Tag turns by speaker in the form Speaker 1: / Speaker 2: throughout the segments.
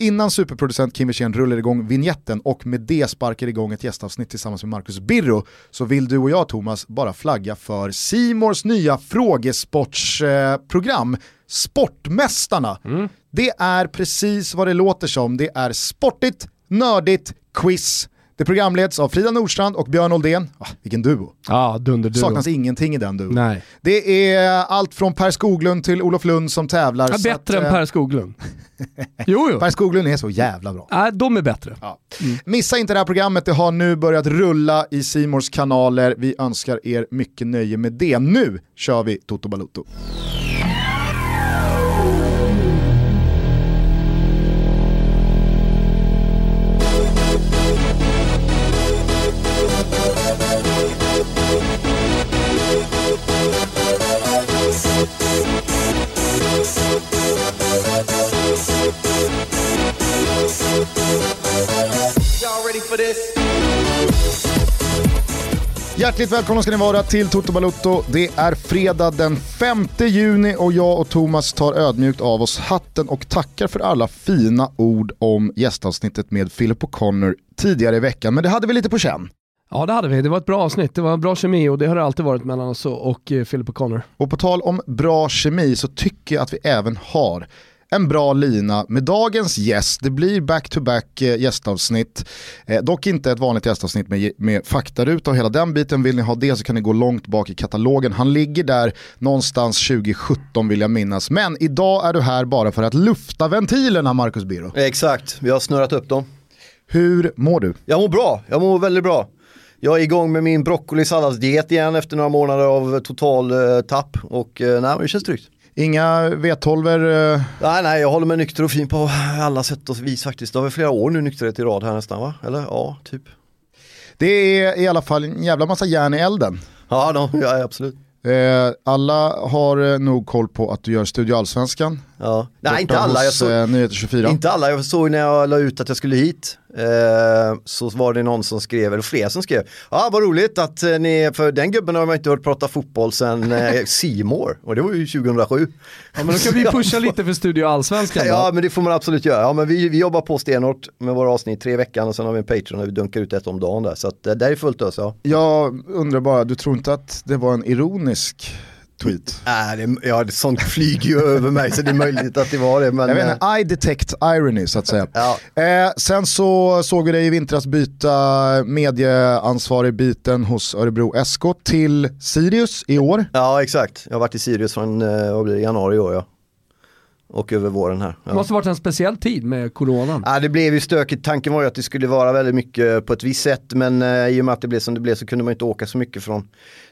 Speaker 1: Innan superproducent Kim Wirsén rullar igång vignetten och med det sparkar igång ett gästavsnitt tillsammans med Marcus Birro så vill du och jag Thomas bara flagga för Simors nya frågesportsprogram Sportmästarna. Mm. Det är precis vad det låter som, det är sportigt, nördigt, quiz, det programleds av Frida Nordstrand och Björn Oldén. Ah, vilken duo.
Speaker 2: Ja, dunderduo.
Speaker 1: Saknas ingenting i den duon.
Speaker 2: Nej.
Speaker 1: Det är allt från Per Skoglund till Olof Lund som tävlar.
Speaker 2: Ja, bättre att, än Per Skoglund. jo, jo.
Speaker 1: Per Skoglund är så jävla bra.
Speaker 2: Ja, de är bättre.
Speaker 1: Ja. Mm. Missa inte det här programmet, det har nu börjat rulla i Simors kanaler. Vi önskar er mycket nöje med det. Nu kör vi Toto Balotto. Hjärtligt välkomna ska ni vara till Toto Balutto. Det är fredag den 5 juni och jag och Thomas tar ödmjukt av oss hatten och tackar för alla fina ord om gästavsnittet med Philip O'Connor tidigare i veckan. Men det hade vi lite på känn.
Speaker 2: Ja det hade vi, det var ett bra avsnitt, det var bra kemi och det har det alltid varit mellan oss och eh, Philip O'Connor.
Speaker 1: Och på tal om bra kemi så tycker jag att vi även har en bra lina med dagens gäst. Det blir back-to-back -back gästavsnitt. Eh, dock inte ett vanligt gästavsnitt med, med faktaruta och hela den biten. Vill ni ha det så kan ni gå långt bak i katalogen. Han ligger där någonstans 2017 vill jag minnas. Men idag är du här bara för att lufta ventilerna Marcus Biro.
Speaker 3: Exakt, vi har snurrat upp dem.
Speaker 1: Hur mår du?
Speaker 3: Jag mår bra, jag mår väldigt bra. Jag är igång med min broccoli salladsdiet igen efter några månader av total eh, tapp och eh, nej, det känns tryggt.
Speaker 1: Inga V12?
Speaker 3: Eh... Nej, nej, jag håller mig nykter och fin på alla sätt och vis faktiskt. Det har väl flera år nu nykterhet i rad här nästan va? Eller ja, typ.
Speaker 1: Det är i alla fall en jävla massa järn i elden.
Speaker 3: Ja, de, ja absolut.
Speaker 1: Eh, alla har eh, nog koll på att du gör Studio Allsvenskan.
Speaker 3: Ja. Nej, inte alla. Jag såg,
Speaker 1: eh, 24.
Speaker 3: Inte alla, jag såg när jag la ut att jag skulle hit. Eh, så var det någon som skrev, eller fler som skrev, ja ah, vad roligt att eh, ni, för den gubben har man inte hört prata fotboll sedan eh, Seymour och det var ju 2007.
Speaker 2: Ja men då kan vi pusha lite för Studio Allsvenskan
Speaker 3: då. Ja men det får man absolut göra. Ja men vi, vi jobbar på stenhårt med våra avsnitt tre veckan och sen har vi en Patreon där vi dunkar ut ett om dagen där. Så att, det är fullt ös ja.
Speaker 1: Jag undrar bara, du tror inte att det var en ironisk tweet.
Speaker 3: Äh, det, ja, sånt flyger ju över mig så det är möjligt att det var det. Men,
Speaker 1: jag vet inte,
Speaker 3: eh,
Speaker 1: I detect irony så att säga.
Speaker 3: Ja.
Speaker 1: Eh, sen så såg vi dig i vintras byta medieansvarig biten hos Örebro SK till Sirius i år.
Speaker 3: Ja exakt, jag har varit i Sirius från eh, januari i år ja och över våren här.
Speaker 2: Ja. Det måste varit en speciell tid med coronan.
Speaker 3: Ja, det blev ju stökigt. Tanken var ju att det skulle vara väldigt mycket på ett visst sätt men eh, i och med att det blev som det blev så kunde man inte åka så mycket från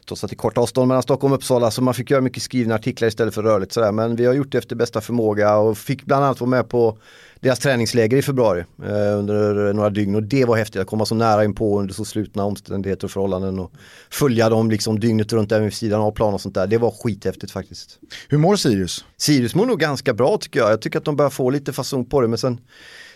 Speaker 3: trots att det är kort avstånd mellan Stockholm och Uppsala så man fick göra mycket skrivna artiklar istället för rörligt sådär. Men vi har gjort det efter bästa förmåga och fick bland annat vara med på deras träningsläger i februari eh, under några dygn och det var häftigt att komma så nära in på under så slutna omständigheter och förhållanden och följa dem liksom dygnet runt även vid sidan av plan och sånt där. Det var skithäftigt faktiskt.
Speaker 1: Hur mår Sirius?
Speaker 3: Sirius mår nog ganska bra tycker jag. Jag tycker att de börjar få lite fason på det men sen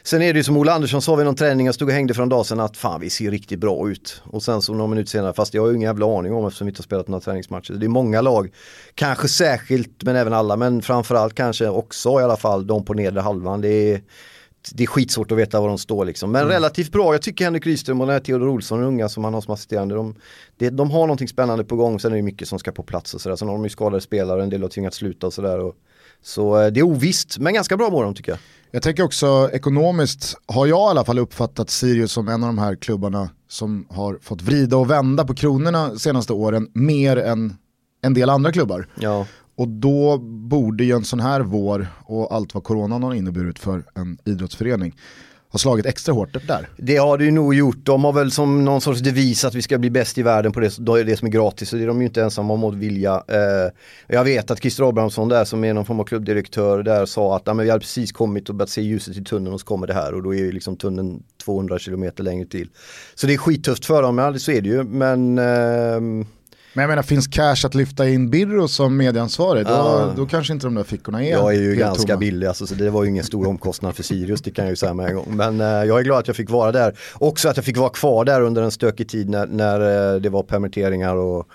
Speaker 3: Sen är det ju som Ola Andersson sa vid någon träning, jag stod och hängde för en dag sedan att fan vi ser riktigt bra ut. Och sen så några minuter senare, fast jag har ju ingen jävla aning om eftersom vi inte har spelat några träningsmatcher. Det är många lag, kanske särskilt men även alla, men framförallt kanske också i alla fall de på nedre halvan. Det är, det är skitsvårt att veta var de står liksom. Men mm. relativt bra. Jag tycker Henrik Rydström och Theodor Olsson, unga som han har som assisterande, de, det, de har någonting spännande på gång. Sen är det mycket som ska på plats och sådär. Sen har de ju skadade spelare, en del har tvingats sluta och sådär. Så eh, det är ovisst, men ganska bra mår de tycker jag.
Speaker 1: Jag tänker också ekonomiskt har jag i alla fall uppfattat Sirius som en av de här klubbarna som har fått vrida och vända på kronorna senaste åren mer än en del andra klubbar.
Speaker 3: Ja.
Speaker 1: Och då borde ju en sån här vår och allt vad coronan har inneburit för en idrottsförening har slagit extra hårt där.
Speaker 3: Det har det ju nog gjort. De har väl som någon sorts devis att vi ska bli bäst i världen på det, det som är gratis. Så det är de ju inte ensamma om att vilja. Eh, jag vet att Christer Abrahamsson där som är någon form av klubbdirektör där sa att ja, men vi har precis kommit och börjat se ljuset i tunneln och så kommer det här och då är ju liksom tunneln 200 km längre till. Så det är skittufft för dem, ja, så är det ju. Men eh,
Speaker 1: men jag menar, finns cash att lyfta in Birro som medieansvarig, då, ja. då kanske inte de där fickorna är
Speaker 3: Jag är ju ganska tomma. billig, alltså, så det var ju ingen stor omkostnad för Sirius, det kan jag ju säga med en gång. Men eh, jag är glad att jag fick vara där. Också att jag fick vara kvar där under en stökig tid när, när eh, det var permitteringar och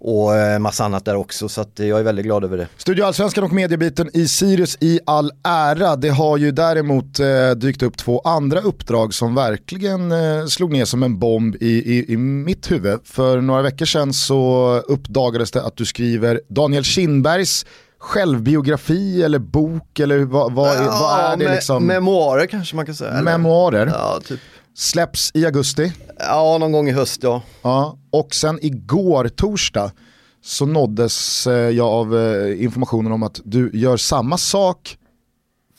Speaker 3: och eh, massa annat där också så att jag är väldigt glad över det.
Speaker 1: Studio Allsvenskan och mediebiten i Sirius i all ära. Det har ju däremot eh, dykt upp två andra uppdrag som verkligen eh, slog ner som en bomb i, i, i mitt huvud. För några veckor sedan så uppdagades det att du skriver Daniel Kindbergs självbiografi eller bok eller vad, vad, ja, vad är det liksom?
Speaker 3: Memoarer kanske man kan säga.
Speaker 1: Memoarer.
Speaker 3: Ja, typ.
Speaker 1: Släpps i augusti.
Speaker 3: Ja, någon gång i höst ja.
Speaker 1: ja. Och sen igår, torsdag, så nåddes eh, jag av eh, informationen om att du gör samma sak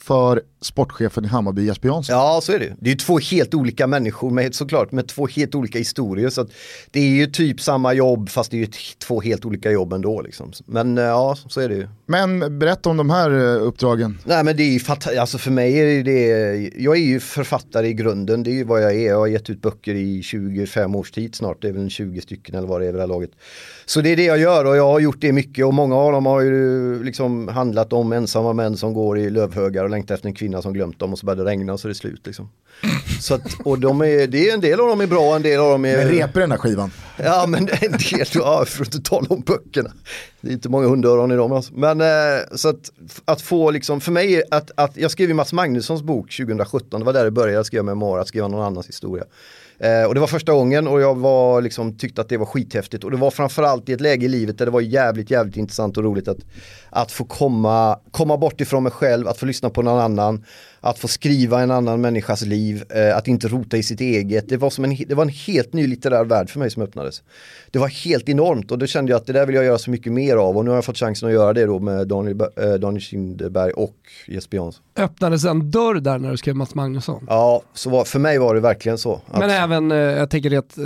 Speaker 1: för sportchefen i Hammarby Jesper Jansson.
Speaker 3: Ja så är det. Det är två helt olika människor med, såklart med två helt olika historier. Så det är ju typ samma jobb fast det är ju två helt olika jobb ändå. Liksom. Men eh, ja, så är det ju.
Speaker 1: Men berätta om de här eh, uppdragen.
Speaker 3: Nej men det är ju alltså för mig är det, jag är ju författare i grunden, det är ju vad jag är. Jag har gett ut böcker i 25 års tid snart, det är väl 20 stycken eller vad det är vid det här laget. Så det är det jag gör och jag har gjort det mycket och många av dem har ju liksom handlat om ensamma män som går i lövhögar och längtar efter en kvinna som glömt dem och så börjar det regna och så är det slut liksom. Så att, och de är, det är en del av dem är bra, en del av dem är...
Speaker 1: Men repar den här skivan?
Speaker 3: Ja men en del, ja, för att inte tala om böckerna. Det är inte många hundöron i dem alltså. Men eh, så att, att få liksom, för mig, att, att jag skrev ju Mats Magnussons bok 2017, det var där det började, skriva memoarer, att skriva någon annans historia. Eh, och det var första gången och jag var liksom, tyckte att det var skithäftigt och det var framförallt i ett läge i livet där det var jävligt, jävligt intressant och roligt att, att få komma, komma bort ifrån mig själv, att få lyssna på någon annan, att få skriva en annan människas liv, eh, att inte rota i sitt eget. Det var, som en, det var en helt ny litterär värld för mig som öppnades. Det var helt enormt och då kände jag att det där vill jag göra så mycket mer av och nu har jag fått chansen att göra det då med Daniel, eh, Daniel Kindberg och Jesper Jansson.
Speaker 2: Öppnades en dörr där när du skrev Mats Magnusson?
Speaker 3: Ja, så var, för mig var det verkligen så.
Speaker 2: Men även, eh, jag tänker att eh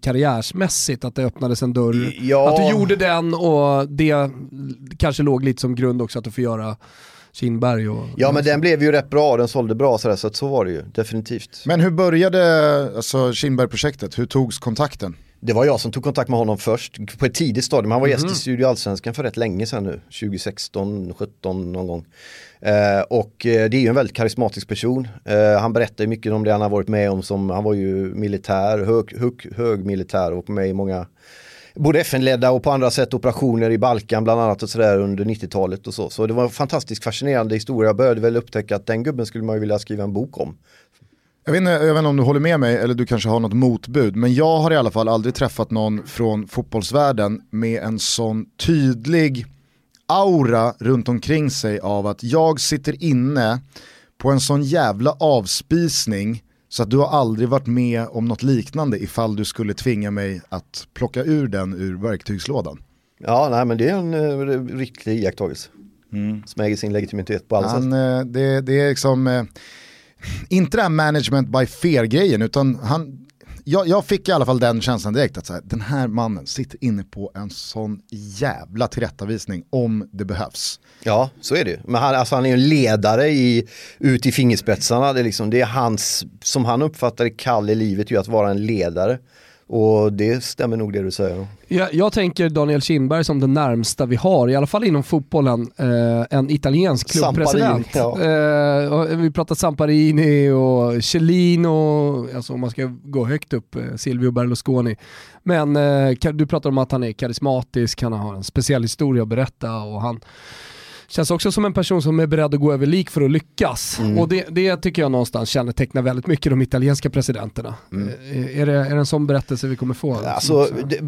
Speaker 2: karriärsmässigt, att det öppnades en dörr. Ja. Att du gjorde den och det kanske låg lite som grund också att du får göra Kindberg och...
Speaker 3: Ja men den blev ju rätt bra, den sålde bra sådär, så att så var det ju definitivt.
Speaker 1: Men hur började alltså, Kindberg-projektet, hur togs kontakten?
Speaker 3: Det var jag som tog kontakt med honom först på ett tidigt stadium. Han var gäst mm. i mhm. Studio Allsvenskan för rätt länge sedan nu, 2016, 17 någon gång. Eh, och eh, det är ju en väldigt karismatisk person. Eh, han berättar mycket om det han har varit med om som, han var ju militär, hög, hög, hög militär och med i många både FN-ledda och på andra sätt operationer i Balkan bland annat och sådär under 90-talet och så. Så det var en fantastiskt fascinerande historia. Jag började väl upptäcka att den gubben skulle man ju vilja skriva en bok om.
Speaker 1: Jag vet, inte, jag vet inte om du håller med mig eller du kanske har något motbud, men jag har i alla fall aldrig träffat någon från fotbollsvärlden med en sån tydlig aura runt omkring sig av att jag sitter inne på en sån jävla avspisning så att du har aldrig varit med om något liknande ifall du skulle tvinga mig att plocka ur den ur verktygslådan.
Speaker 3: Ja, nej men det är en uh, riktig iakttagelse. Mm. Som äger sin legitimitet på alla sätt. Uh,
Speaker 1: det, det är liksom, uh, inte det här management by fear-grejen, utan han, jag, jag, fick i alla fall den känslan direkt att så här, den här mannen sitter inne på en sån jävla tillrättavisning om det behövs.
Speaker 3: Ja, så är det Men han, alltså, han är ju en ledare i, ut i fingerspetsarna. Det är, liksom, det är hans, som han uppfattar det, kall i livet ju att vara en ledare. Och det stämmer nog det du säger.
Speaker 2: Jag, jag tänker Daniel Kindberg som det närmsta vi har, i alla fall inom fotbollen, eh, en italiensk klubbpresident. Ja. Eh, vi pratar Samparini och Cellino, alltså om man ska gå högt upp, eh, Silvio Berlusconi. Men eh, du pratar om att han är karismatisk, han har en speciell historia att berätta och han Känns också som en person som är beredd att gå över lik för att lyckas. Mm. Och det, det, tycker jag någonstans kännetecknar väldigt mycket de italienska presidenterna. Mm. Eh, är, det, är det en sån berättelse vi kommer få?
Speaker 3: Alltså, det,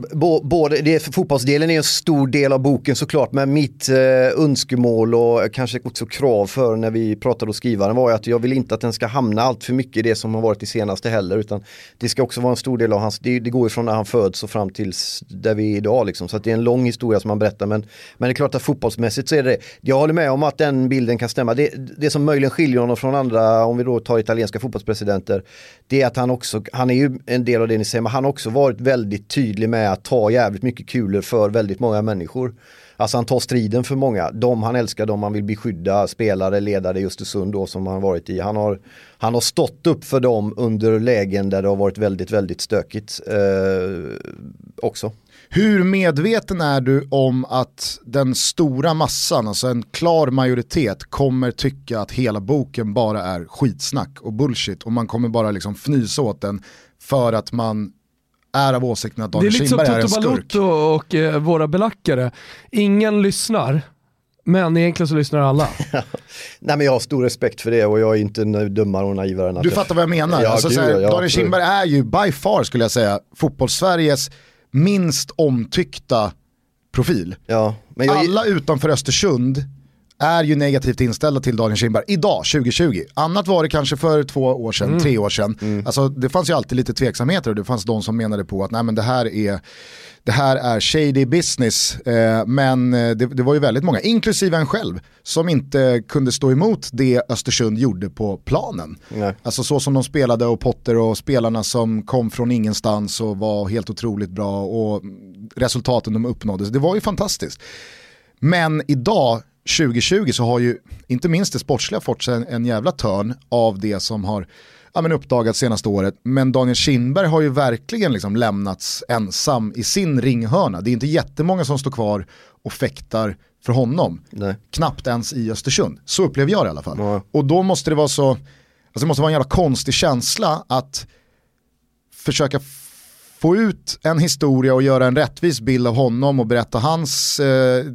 Speaker 3: både, det, fotbollsdelen är en stor del av boken såklart, men mitt eh, önskemål och kanske också krav för när vi pratade och skrivaren var att jag vill inte att den ska hamna allt för mycket i det som har varit det senaste heller, utan det ska också vara en stor del av hans, det, det går ju från när han föds och fram tills där vi är idag liksom. Så det är en lång historia som han berättar, men, men det är klart att fotbollsmässigt så är det jag håller med om att den bilden kan stämma. Det, det som möjligen skiljer honom från andra, om vi då tar italienska fotbollspresidenter, det är att han också, han är ju en del av det ni säger, men han har också varit väldigt tydlig med att ta jävligt mycket kulor för väldigt många människor. Alltså han tar striden för många, de han älskar, de han vill beskydda, spelare, ledare i Östersund då som han varit i. Han har, han har stått upp för dem under lägen där det har varit väldigt, väldigt stökigt eh, också.
Speaker 1: Hur medveten är du om att den stora massan, alltså en klar majoritet, kommer tycka att hela boken bara är skitsnack och bullshit och man kommer bara liksom fnysa åt den för att man är av åsikten att Daniel Kindberg är en skurk. Det är lite
Speaker 2: som Toto Balotto och eh, våra belackare. Ingen lyssnar, men egentligen så lyssnar alla.
Speaker 3: Nej men jag har stor respekt för det och jag är inte dummare och naivare än
Speaker 1: att Du fattar vad jag menar. Ja, alltså, gud, ja, Daniel Kindberg är ju by far skulle jag säga fotbollssveriges minst omtyckta profil.
Speaker 3: Ja,
Speaker 1: jag... Alla utanför Östersund är ju negativt inställda till Daniel Kindberg idag, 2020. Annat var det kanske för två år sedan, mm. tre år sedan. Mm. Alltså, det fanns ju alltid lite tveksamheter och det fanns de som menade på att Nej, men det, här är, det här är shady business. Eh, men eh, det, det, var ju väldigt många, inklusive en själv, som inte kunde stå emot det Östersund gjorde på planen. Nej. Alltså så som de spelade och Potter och spelarna som kom från ingenstans och var helt otroligt bra och resultaten de uppnådde. Det var ju fantastiskt. Men idag 2020 så har ju inte minst det sportsliga fått en, en jävla törn av det som har ja, men uppdagats senaste året. Men Daniel Kindberg har ju verkligen liksom lämnats ensam i sin ringhörna. Det är inte jättemånga som står kvar och fäktar för honom. Nej. Knappt ens i Östersund. Så upplever jag det i alla fall. Ja. Och då måste det vara så, alltså det måste vara en jävla konstig känsla att försöka få ut en historia och göra en rättvis bild av honom och berätta hans eh,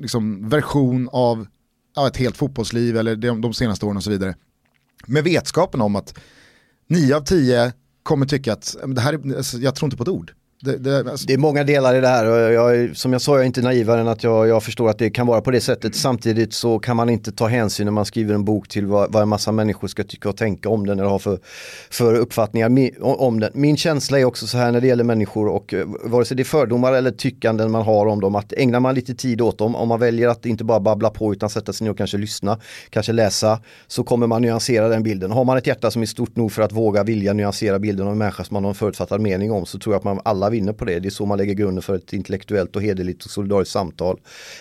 Speaker 1: liksom, version av ja, ett helt fotbollsliv eller de, de senaste åren och så vidare. Med vetskapen om att nio av tio kommer tycka att det här, alltså, jag tror inte på ett ord.
Speaker 3: Det, det, alltså... det, är många delar i det här och jag, som jag sa jag är inte naivare än att jag, jag, förstår att det kan vara på det sättet. Samtidigt så kan man inte ta hänsyn när man skriver en bok till vad, vad en massa människor ska tycka och tänka om den eller ha för, för uppfattningar om den. Min känsla är också så här när det gäller människor och eh, vare sig det är fördomar eller tyckanden man har om dem att ägnar man lite tid åt dem, om man väljer att inte bara babbla på utan sätta sig ner och kanske lyssna, kanske läsa, så kommer man nyansera den bilden. Har man ett hjärta som är stort nog för att våga vilja nyansera bilden av en människa som man har en förutfattad mening om så tror jag att man alla vinner på det. Det är så man lägger grunden för ett intellektuellt och hederligt och solidariskt samtal.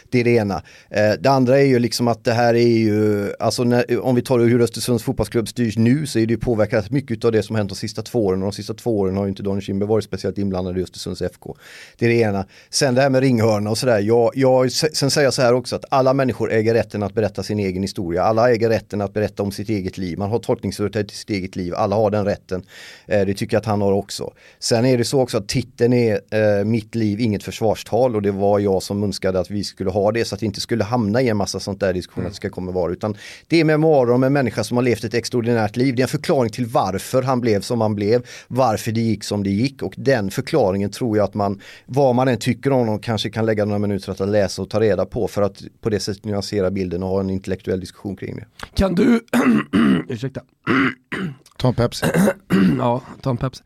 Speaker 3: Det är det ena. Eh, det andra är ju liksom att det här är ju, alltså när, om vi tar hur Östersunds fotbollsklubb styrs nu så är det ju påverkat mycket av det som hänt de sista två åren och de sista två åren har ju inte Daniel Kindberg varit speciellt inblandad i Östersunds FK. Det är det ena. Sen det här med ringhörna och sådär. Jag, jag, sen säger jag så här också att alla människor äger rätten att berätta sin egen historia. Alla äger rätten att berätta om sitt eget liv. Man har tolkningsföreträde till sitt eget liv. Alla har den rätten. Eh, det tycker jag att han har också. Sen är det så också att titeln är eh, Mitt liv, inget försvarstal och det var jag som önskade att vi skulle ha det så att vi inte skulle hamna i en massa sånt där diskussioner mm. att det ska komma vara. Utan det är memoarer om en människa som har levt ett extraordinärt liv. Det är en förklaring till varför han blev som han blev, varför det gick som det gick och den förklaringen tror jag att man, vad man än tycker om honom, kanske kan lägga några minuter att läsa och ta reda på för att på det sättet nyansera bilden och ha en intellektuell diskussion kring det.
Speaker 2: Kan du, ursäkta.
Speaker 1: Ta en Pepsi.
Speaker 2: ja, ta en Pepsi.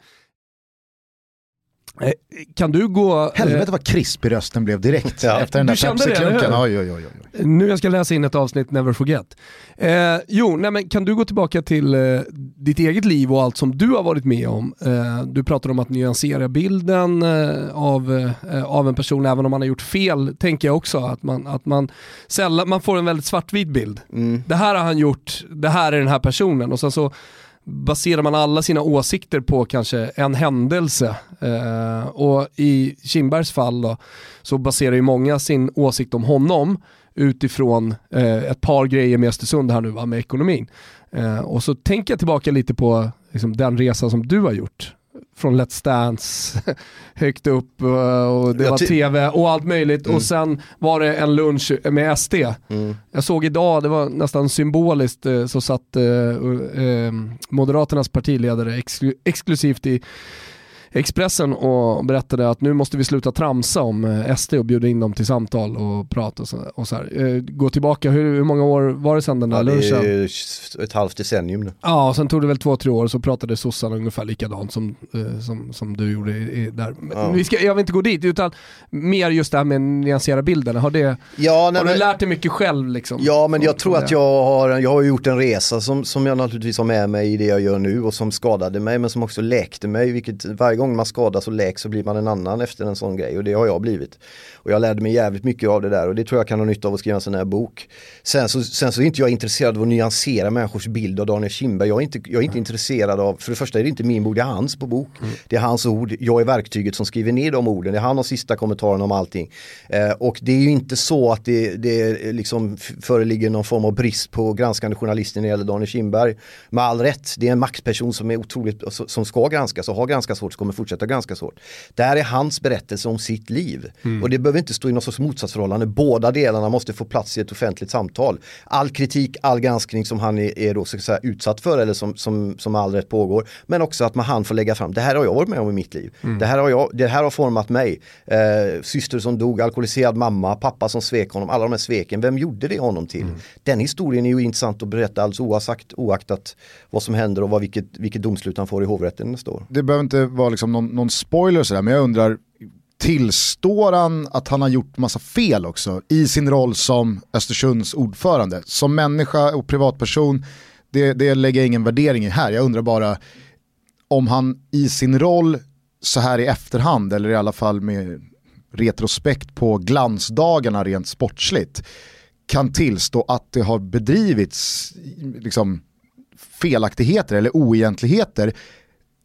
Speaker 2: Eh, kan du gå...
Speaker 1: Helvete eh, vad krispig rösten blev direkt ja. efter den där Pepsi-klunken. Oj, oj, oj,
Speaker 2: oj. Nu jag ska läsa in ett avsnitt, never forget. Eh, jo, nej, men kan du gå tillbaka till eh, ditt eget liv och allt som du har varit med om? Eh, du pratar om att nyansera bilden eh, av, av en person, även om man har gjort fel, tänker jag också. Att man, att man, sällan, man får en väldigt svartvit bild. Mm. Det här har han gjort, det här är den här personen. Och sen så baserar man alla sina åsikter på kanske en händelse. Eh, och i Kindbergs fall då, så baserar ju många sin åsikt om honom utifrån eh, ett par grejer med Östersund här nu va, med ekonomin. Eh, och så tänker jag tillbaka lite på liksom, den resa som du har gjort från Let's Dance högt upp och det var tv och allt möjligt mm. och sen var det en lunch med SD. Mm. Jag såg idag, det var nästan symboliskt, eh, så satt eh, eh, Moderaternas partiledare exklu exklusivt i Expressen och berättade att nu måste vi sluta tramsa om eh, SD och bjuda in dem till samtal och prata och så, och så här. Eh, gå tillbaka, hur, hur, många år var det sedan den där ja, lunchen? Det
Speaker 3: är ett halvt decennium nu.
Speaker 2: Ja, och sen tog det väl två, tre år så pratade sossarna ungefär likadant som, eh, som, som du gjorde i, där. Ja. Vi ska, jag vill inte gå dit, utan mer just det här med att nyansera bilden. Har, det, ja, nej, har du lärt dig mycket själv? Liksom,
Speaker 3: ja, men jag tror att jag har, jag har gjort en resa som, som jag naturligtvis har med mig i det jag gör nu och som skadade mig men som också läkte mig, vilket varje gång man skadas och läks så blir man en annan efter en sån grej och det har jag blivit. Och jag lärde mig jävligt mycket av det där och det tror jag kan ha nytta av att skriva en sån här bok. Sen så, sen så är inte jag intresserad av att nyansera människors bild av Daniel Kindberg. Jag är inte, jag är inte intresserad av, för det första är det inte min bok, det är hans på bok. Mm. Det är hans ord, jag är verktyget som skriver ner de orden. Det är han och sista kommentaren om allting. Eh, och det är ju inte så att det, det liksom föreligger någon form av brist på granskande journalister när det gäller Daniel Kindberg. Med all rätt, det är en maktperson som är otroligt, som ska granskas och har granskats hårt, kommer fortsätta ganska hårt. Det här är hans berättelse om sitt liv. Mm. Och det behöver inte stå i något sorts motsatsförhållande. Båda delarna måste få plats i ett offentligt samtal. All kritik, all granskning som han är, är då, så säga, utsatt för eller som, som, som all rätt pågår. Men också att man han får lägga fram, det här har jag varit med om i mitt liv. Mm. Det, här har jag, det här har format mig. Eh, syster som dog, alkoholiserad mamma, pappa som svek honom, alla de här sveken. Vem gjorde det honom till? Mm. Den historien är ju intressant att berätta alldeles oavsagt, oaktat vad som händer och vad, vilket, vilket domslut han får i hovrätten nästa år.
Speaker 1: Det behöver inte vara liksom Liksom någon, någon spoiler sådär, men jag undrar, tillstår han att han har gjort massa fel också i sin roll som Östersunds ordförande? Som människa och privatperson, det, det lägger jag ingen värdering i här. Jag undrar bara om han i sin roll så här i efterhand, eller i alla fall med retrospekt på glansdagarna rent sportsligt, kan tillstå att det har bedrivits liksom, felaktigheter eller oegentligheter.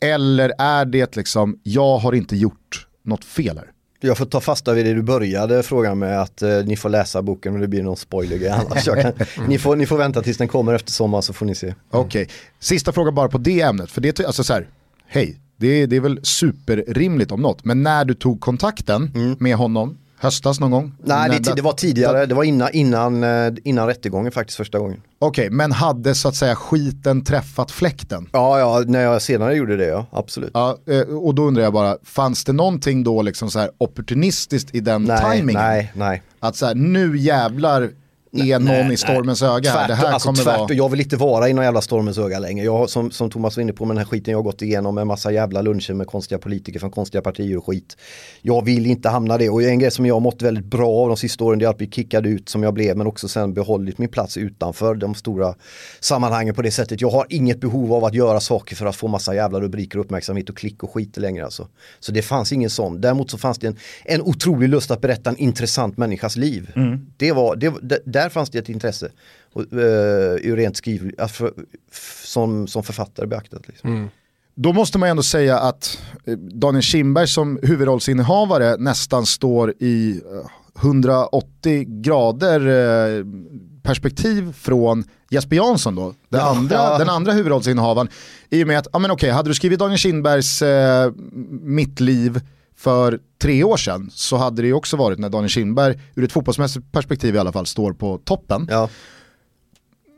Speaker 1: Eller är det liksom, jag har inte gjort något fel här?
Speaker 3: Jag får ta fasta vid det du började frågan med att eh, ni får läsa boken och det blir någon spoiler annars. Kan, ni, får, ni får vänta tills den kommer efter sommar så får ni se.
Speaker 1: Okej, okay. sista frågan bara på det ämnet. För det, alltså så här, hej, det, det är väl superrimligt om något. Men när du tog kontakten mm. med honom, höstas någon gång?
Speaker 3: Nej, det, det, var tidigare, det var innan, innan, eh, innan rättegången faktiskt första gången.
Speaker 1: Okej, okay, men hade så att säga skiten träffat fläkten?
Speaker 3: Ja, ja, när jag senare gjorde det ja, absolut.
Speaker 1: Ja, eh, och då undrar jag bara, fanns det någonting då liksom så här opportunistiskt i den nej, tajmingen?
Speaker 3: Nej, nej.
Speaker 1: Att så här, nu jävlar är någon nej, i stormens nej. öga
Speaker 3: tvärt,
Speaker 1: Det här
Speaker 3: alltså,
Speaker 1: kommer
Speaker 3: tvärt, vara... Jag vill inte vara i någon jävla stormens öga längre. Jag, som, som Thomas var inne på med den här skiten jag har gått igenom en massa jävla luncher med konstiga politiker från konstiga partier och skit. Jag vill inte hamna det och en grej som jag har mått väldigt bra av de sista åren det är att bli kickad ut som jag blev men också sen behållit min plats utanför de stora sammanhangen på det sättet. Jag har inget behov av att göra saker för att få massa jävla rubriker och uppmärksamhet och klick och skit längre alltså. Så det fanns ingen sån. Däremot så fanns det en, en otrolig lust att berätta en intressant människas liv. Mm. Det var, det, där fanns det ett intresse. Och, uh, rent skriv, alltså, som, som författare beaktat. Liksom. Mm.
Speaker 1: Då måste man ändå säga att eh, Daniel Kindberg som huvudrollsinnehavare nästan står i 180 eh, grader perspektiv från Jesper Jansson då, den, ja, andra, ja. den andra huvudrollsinnehavaren. I och med att, ja men okej, hade du skrivit Daniel Kindbergs eh, Mitt liv för tre år sedan så hade det ju också varit när Daniel Kindberg, ur ett fotbollsmässigt perspektiv i alla fall, står på toppen. Ja.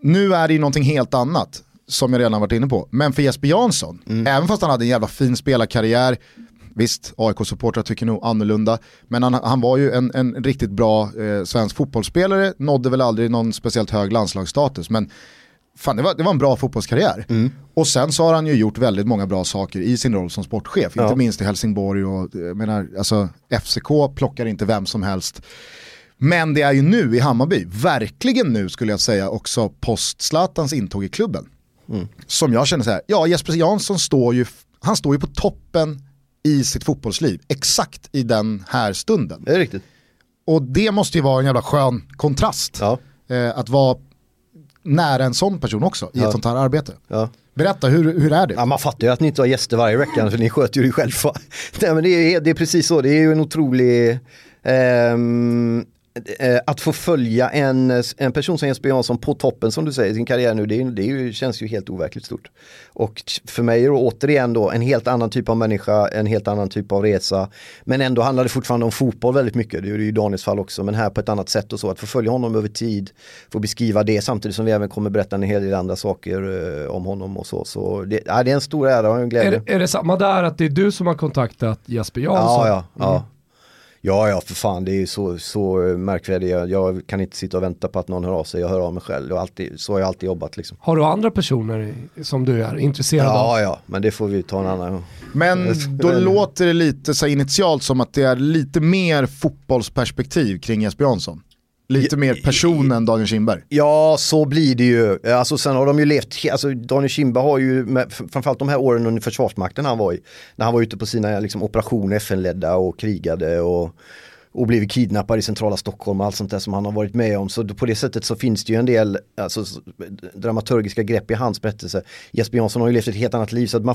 Speaker 1: Nu är det ju någonting helt annat, som jag redan varit inne på. Men för Jesper Jansson, mm. även fast han hade en jävla fin spelarkarriär, visst AIK-supportrar tycker nog annorlunda, men han, han var ju en, en riktigt bra eh, svensk fotbollsspelare, nådde väl aldrig någon speciellt hög landslagsstatus, men fan, det, var, det var en bra fotbollskarriär. Mm. Och sen så har han ju gjort väldigt många bra saker i sin roll som sportchef, ja. inte minst i Helsingborg och menar, alltså FCK plockar inte vem som helst. Men det är ju nu i Hammarby, verkligen nu skulle jag säga också post Zlatans intåg i klubben. Mm. Som jag känner så här, ja Jesper Jansson står ju, han står ju på toppen i sitt fotbollsliv, exakt i den här stunden.
Speaker 3: Det är riktigt.
Speaker 1: Och det måste ju vara en jävla skön kontrast. Ja. Eh, att vara nära en sån person också i ja. ett sånt här arbete. Ja. Berätta, hur, hur är det?
Speaker 3: Ja, man fattar ju att ni inte har gäster varje vecka för ni sköter ju det själva. Nej, men det, är, det är precis så, det är ju en otrolig um, att få följa en, en person som Jesper Jansson på toppen som du säger i sin karriär nu, det, det ju, känns ju helt overkligt stort. Och för mig är det återigen då en helt annan typ av människa, en helt annan typ av resa. Men ändå handlar det fortfarande om fotboll väldigt mycket, det är ju Daniels fall också, men här på ett annat sätt och så. Att få följa honom över tid, få beskriva det samtidigt som vi även kommer berätta en hel del andra saker eh, om honom och så. Så det, ja, det är en stor ära och en glädje.
Speaker 2: Är, är det samma där att det är du som har kontaktat Jesper Jansson?
Speaker 3: Ja, ja. Mm. Ja. Ja, för fan, det är så, så märkvärdigt. Jag kan inte sitta och vänta på att någon hör av sig, jag hör av mig själv. Jag alltid, så har jag alltid jobbat liksom.
Speaker 2: Har du andra personer som du är intresserad
Speaker 3: ja,
Speaker 2: av?
Speaker 3: Ja, ja, men det får vi ta en annan gång.
Speaker 1: Men då låter det lite så initialt som att det är lite mer fotbollsperspektiv kring Jesper Jansson. Lite mer person än Daniel Kindberg.
Speaker 3: Ja, så blir det ju. Alltså sen har de ju levt, alltså Daniel Kindberg har ju, med, framförallt de här åren under Försvarsmakten han var i, när han var ute på sina liksom, operationer FN-ledda och krigade och, och blivit kidnappad i centrala Stockholm och allt sånt där som han har varit med om. Så på det sättet så finns det ju en del alltså, dramaturgiska grepp i hans berättelse. Jesper Jansson har ju levt ett helt annat liv så att man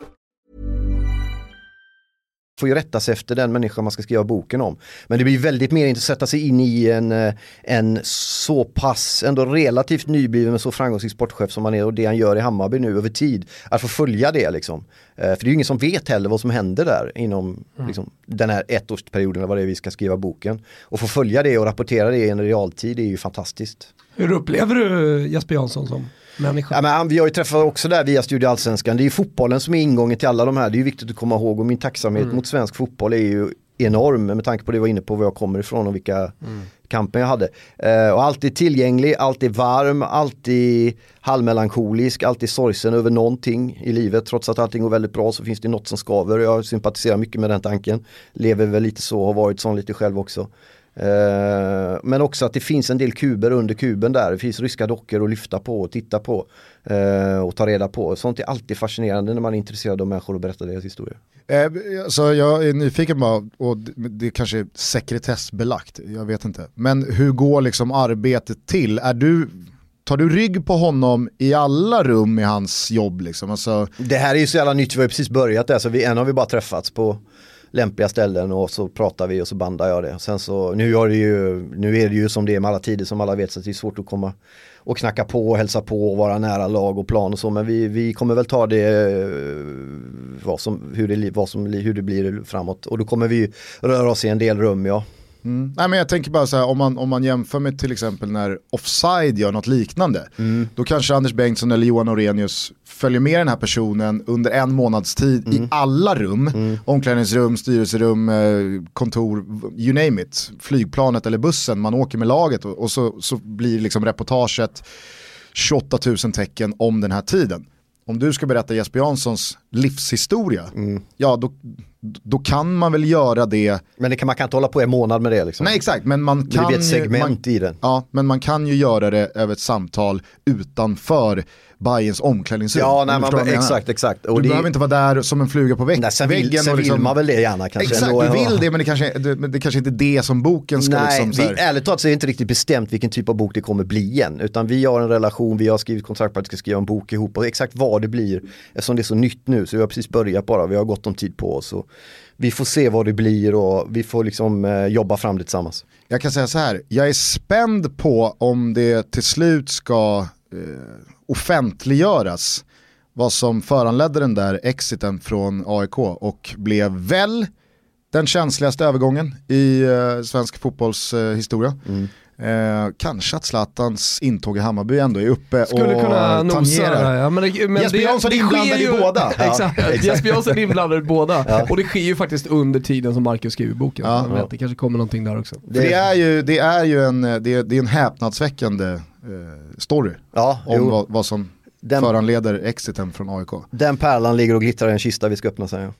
Speaker 3: får ju rätta sig efter den människa man ska skriva boken om. Men det blir väldigt mer intressant att sätta sig in i en, eh, en så pass, ändå relativt nybliven men så framgångsrik sportchef som han är och det han gör i Hammarby nu över tid. Att få följa det liksom. Eh, för det är ju ingen som vet heller vad som händer där inom mm. liksom, den här ettårsperioden eller vad det är vi ska skriva boken. Och få följa det och rapportera det i en realtid är ju fantastiskt.
Speaker 2: Hur upplever du Jesper Jansson som människa?
Speaker 3: Ja, men vi har ju träffat också där via Studio Allsvenskan. Det är ju fotbollen som är ingången till alla de här. Det är ju viktigt att komma ihåg och min tacksamhet mm. mot svensk fotboll är ju enorm med tanke på det jag var inne på var jag kommer ifrån och vilka mm. kamper jag hade. Uh, och alltid tillgänglig, alltid varm, alltid halvmelankolisk, alltid sorgsen över någonting i livet. Trots att allting går väldigt bra så finns det något som skaver. Jag sympatiserar mycket med den tanken. Lever väl lite så, har varit sån lite själv också. Uh, men också att det finns en del kuber under kuben där. Det finns ryska dockor att lyfta på och titta på. Uh, och ta reda på. Sånt är alltid fascinerande när man är intresserad av människor och berättar deras historia.
Speaker 1: Uh, så jag är nyfiken bara, och det kanske är sekretessbelagt, jag vet inte. Men hur går liksom arbetet till? Är du Tar du rygg på honom i alla rum i hans jobb? Liksom? Alltså...
Speaker 3: Det här är ju så jävla nytt, vi har ju precis börjat där, så vi, än har vi bara träffats på lämpliga ställen och så pratar vi och så bandar jag det. Sen så, nu, är det ju, nu är det ju som det är med alla tider som alla vet så det är svårt att komma och knacka på och hälsa på och vara nära lag och plan och så men vi, vi kommer väl ta det, eh, vad som, hur, det, vad som, hur det blir framåt och då kommer vi röra oss i en del rum ja.
Speaker 1: Mm. Nej, men jag tänker bara så här, om man, om man jämför med till exempel när Offside gör något liknande, mm. då kanske Anders Bengtsson eller Johan Orenius följer med den här personen under en månads tid mm. i alla rum, mm. omklädningsrum, styrelserum, eh, kontor, you name it, flygplanet eller bussen, man åker med laget och, och så, så blir liksom reportaget 28 000 tecken om den här tiden om du ska berätta Jesper Janssons livshistoria, mm. ja då, då kan man väl göra det.
Speaker 3: Men det kan, man kan inte hålla på en månad med det liksom.
Speaker 1: Nej exakt, men man kan ju,
Speaker 3: man, i den.
Speaker 1: Ja, men man kan ju göra det över ett samtal utanför Bayerns omklädningsrum.
Speaker 3: Ja, nej, man, exakt, exakt.
Speaker 1: Och du det... behöver inte vara där som en fluga på väggen.
Speaker 3: sen vill, sen liksom... vill man väl det gärna kanske.
Speaker 1: Exakt, ändå, du vill det men det kanske, det, det kanske inte är det som boken ska
Speaker 3: nej,
Speaker 1: liksom.
Speaker 3: Nej, ärligt talat så är det inte riktigt bestämt vilken typ av bok det kommer bli än. Utan vi har en relation, vi har skrivit kontrakt på att vi ska skriva en bok ihop och exakt vad det blir, eftersom det är så nytt nu så vi har precis börjat bara, vi har gott om tid på oss. Och vi får se vad det blir och vi får liksom eh, jobba fram det tillsammans.
Speaker 1: Jag kan säga så här, jag är spänd på om det till slut ska eh, offentliggöras vad som föranledde den där exiten från AIK och blev väl den känsligaste övergången i eh, svensk fotbollshistoria. Eh, mm. Eh, kanske att Zlatans intåg i Hammarby ändå är uppe
Speaker 2: Skulle
Speaker 1: och
Speaker 2: kunna tangerar. Ja, men
Speaker 1: det, men Jesper Jansson är inblandad ju, i båda.
Speaker 2: exakt, ja, exakt. Jesper Jansson är inblandad i båda. Ja. Och det sker ju faktiskt under tiden som Marcus skriver boken. Ja. Ja. Det kanske kommer någonting där också.
Speaker 1: Det, det är ju, det är ju en, det är, det är en häpnadsväckande eh, story
Speaker 3: ja,
Speaker 1: om vad, vad, som den, föranleder exiten från AIK.
Speaker 3: Den pärlan ligger och glittrar i en kista vi ska öppna sen. Ja.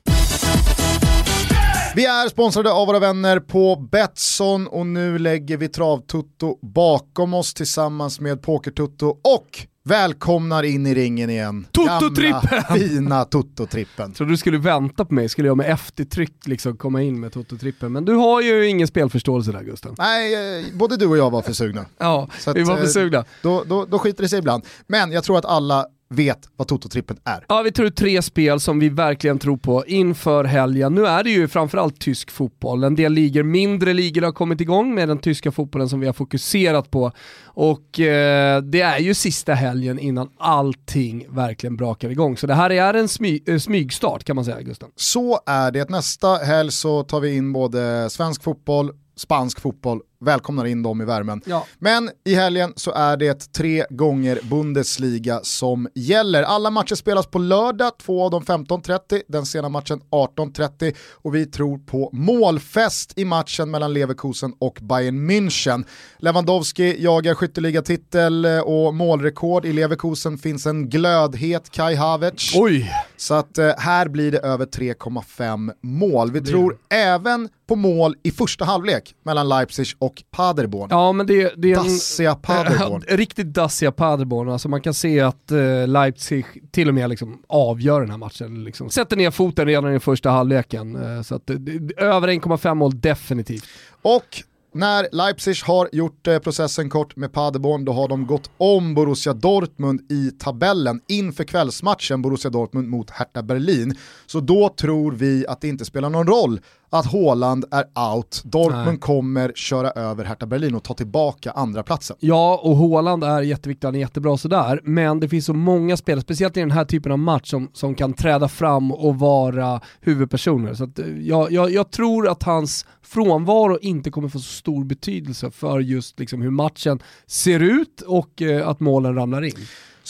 Speaker 1: Vi är sponsrade av våra vänner på Betsson och nu lägger vi Travtutto bakom oss tillsammans med Pokertutto och välkomnar in i ringen igen.
Speaker 2: Toto-trippen!
Speaker 1: fina Toto-trippen.
Speaker 2: Tror du skulle vänta på mig, skulle jag med eftertryck liksom komma in med Toto-trippen. Men du har ju ingen spelförståelse där Gusten.
Speaker 1: Nej, eh, både du och jag var för sugna.
Speaker 2: ja, att, vi var för sugna. Eh,
Speaker 1: då, då, då skiter det sig ibland. Men jag tror att alla vet vad Toto-trippen är.
Speaker 2: Ja, vi tror tre spel som vi verkligen tror på inför helgen. Nu är det ju framförallt tysk fotboll. En del ligor, mindre ligor har kommit igång med den tyska fotbollen som vi har fokuserat på. Och eh, det är ju sista helgen innan allting verkligen brakar igång. Så det här är en smy eh, smygstart kan man säga Gustav.
Speaker 1: Så är det. Nästa helg så tar vi in både svensk fotboll, spansk fotboll välkomnar in dem i värmen.
Speaker 2: Ja.
Speaker 1: Men i helgen så är det tre gånger Bundesliga som gäller. Alla matcher spelas på lördag, två av dem 15.30, den sena matchen 18.30 och vi tror på målfest i matchen mellan Leverkusen och Bayern München. Lewandowski jagar skytteligatitel och målrekord. I Leverkusen finns en glödhet Kai Havertz.
Speaker 2: Oj!
Speaker 1: Så att eh, här blir det över 3,5 mål. Vi tror även på mål i första halvlek mellan Leipzig och och Paderborn.
Speaker 2: Ja, men det, det är en,
Speaker 1: dassiga Paderborn.
Speaker 2: Äh, riktigt dassiga Paderborn. Alltså man kan se att eh, Leipzig till och med liksom avgör den här matchen. Liksom. Sätter ner foten redan i första halvleken. Eh, så att, över 1,5 mål definitivt.
Speaker 1: Och när Leipzig har gjort eh, processen kort med Paderborn, då har de gått om Borussia Dortmund i tabellen inför kvällsmatchen Borussia Dortmund mot Hertha Berlin. Så då tror vi att det inte spelar någon roll att Haaland är out. Dortmund Nej. kommer köra över Hertha Berlin och ta tillbaka andra platsen.
Speaker 2: Ja, och Haaland är jätteviktig, han är jättebra sådär, men det finns så många spelare, speciellt i den här typen av match, som, som kan träda fram och vara huvudpersoner. Så eh, jag, jag, jag tror att hans frånvaro inte kommer få så stor betydelse för just liksom, hur matchen ser ut och eh, att målen ramlar in.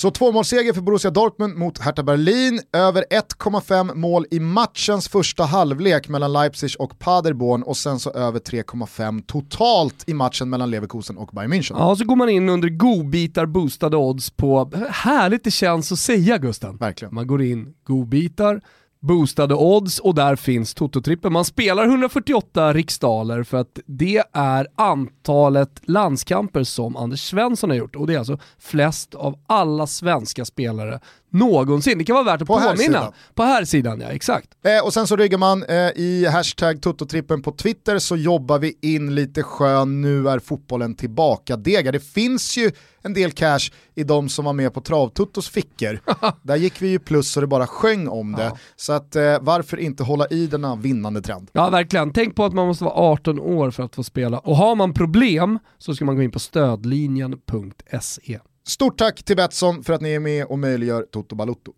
Speaker 1: Så tvåmålsseger för Borussia Dortmund mot Hertha Berlin, över 1,5 mål i matchens första halvlek mellan Leipzig och Paderborn och sen så över 3,5 totalt i matchen mellan Leverkusen och Bayern München.
Speaker 2: Ja, så går man in under godbitar boostade odds på, härligt det känns att säga Gusten.
Speaker 1: Verkligen.
Speaker 2: Man går in godbitar, boostade odds och där finns Toto-trippen. Man spelar 148 riksdaler för att det är antalet landskamper som Anders Svensson har gjort och det är alltså flest av alla svenska spelare någonsin. Det kan vara värt att på påminna. Här sidan. På här sidan ja, exakt.
Speaker 1: Eh, och sen så ryggar man eh, i hashtag Toto-trippen på Twitter så jobbar vi in lite skön nu är fotbollen tillbaka dega. Det finns ju en del cash i de som var med på Travtuttos fickor. Där gick vi ju plus så det bara sjöng om det. Ja. Så att eh, varför inte hålla i denna vinnande trend?
Speaker 2: Ja verkligen, tänk på att man måste vara 18 år för att få spela. Och har man problem så ska man gå in på stödlinjen.se.
Speaker 1: Stort tack till Betsson för att ni är med och möjliggör Toto Balutto.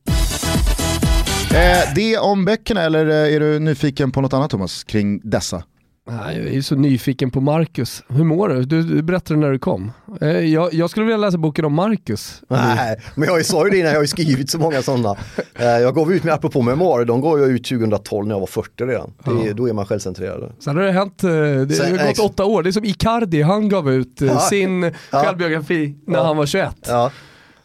Speaker 1: Eh, det om böckerna eller eh, är du nyfiken på något annat Thomas kring dessa?
Speaker 2: Jag är så nyfiken på Marcus. Hur mår du? Du, du berättade när du kom. Eh, jag, jag, skulle vilja läsa boken om Marcus.
Speaker 3: Nej, men jag sa ju det när jag har skrivit så många sådana. Eh, jag gav ut med apropå memoarer, de gav jag ut 2012 när jag var 40 redan. Det, ja. Då är man självcentrerad.
Speaker 2: Sen har det hänt, eh, det har gått åtta år. Det är som Icardi, han gav ut ja. sin ja. självbiografi när han var 21.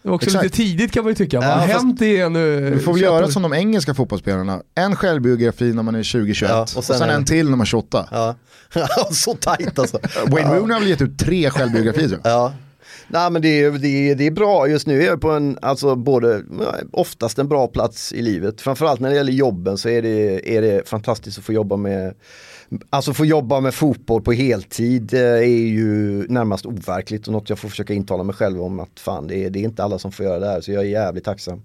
Speaker 2: Det var också Exakt. lite tidigt kan man ju tycka. Vad har ja, hänt det nu?
Speaker 1: Du får väl göra som de engelska fotbollsspelarna. En självbiografi när man är 20-21 ja, och, och sen, en till när man är 28.
Speaker 3: Ja. så tajt alltså.
Speaker 1: Wayne Rooney har väl gett ut tre självbiografier
Speaker 3: Ja. Nej men det är, det, är, det är bra, just nu är jag på en, alltså både, oftast en bra plats i livet. Framförallt när det gäller jobben så är det, är det fantastiskt att få jobba med Alltså få jobba med fotboll på heltid eh, är ju närmast overkligt och något jag får försöka intala mig själv om att fan det är, det är inte alla som får göra det här så jag är jävligt tacksam.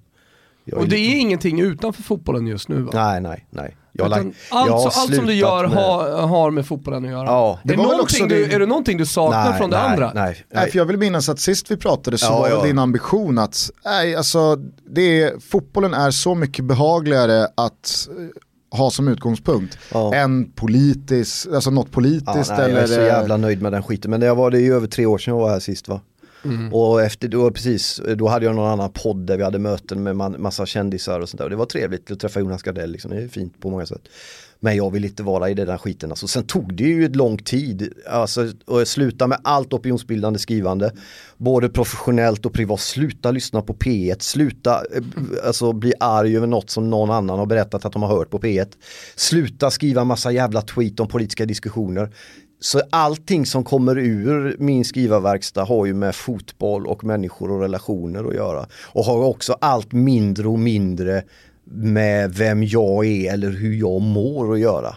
Speaker 2: Jag och det är ingenting utanför fotbollen just nu va?
Speaker 3: Nej, nej, nej.
Speaker 2: Jag Utan allt, jag allt som du gör med... har, har med fotbollen att göra. Ja, det är, det någonting du, är det någonting du saknar nej, från det
Speaker 1: nej,
Speaker 2: andra?
Speaker 1: Nej, nej. nej, för jag vill minnas att sist vi pratade så ja, var ja. din ambition att, nej alltså, det är, fotbollen är så mycket behagligare att ha som utgångspunkt ja. än politiskt, alltså något politiskt. Ja, nej, eller...
Speaker 3: Jag är så jävla nöjd med den skiten, men det var det ju över tre år sedan jag var här sist va? Mm. Och efter då, precis, då hade jag någon annan podd där vi hade möten med massa kändisar och sånt där. Och det var trevligt att träffa Jonas Gardell, liksom. det är fint på många sätt. Men jag vill inte vara i den där skiten. Alltså, sen tog det ju ett lång tid alltså, att sluta med allt opinionsbildande skrivande. Både professionellt och privat. Sluta lyssna på P1. Sluta eh, alltså, bli arg över något som någon annan har berättat att de har hört på P1. Sluta skriva massa jävla tweet om politiska diskussioner. Så allting som kommer ur min skrivarverkstad har ju med fotboll och människor och relationer att göra. Och har också allt mindre och mindre med vem jag är eller hur jag mår att göra.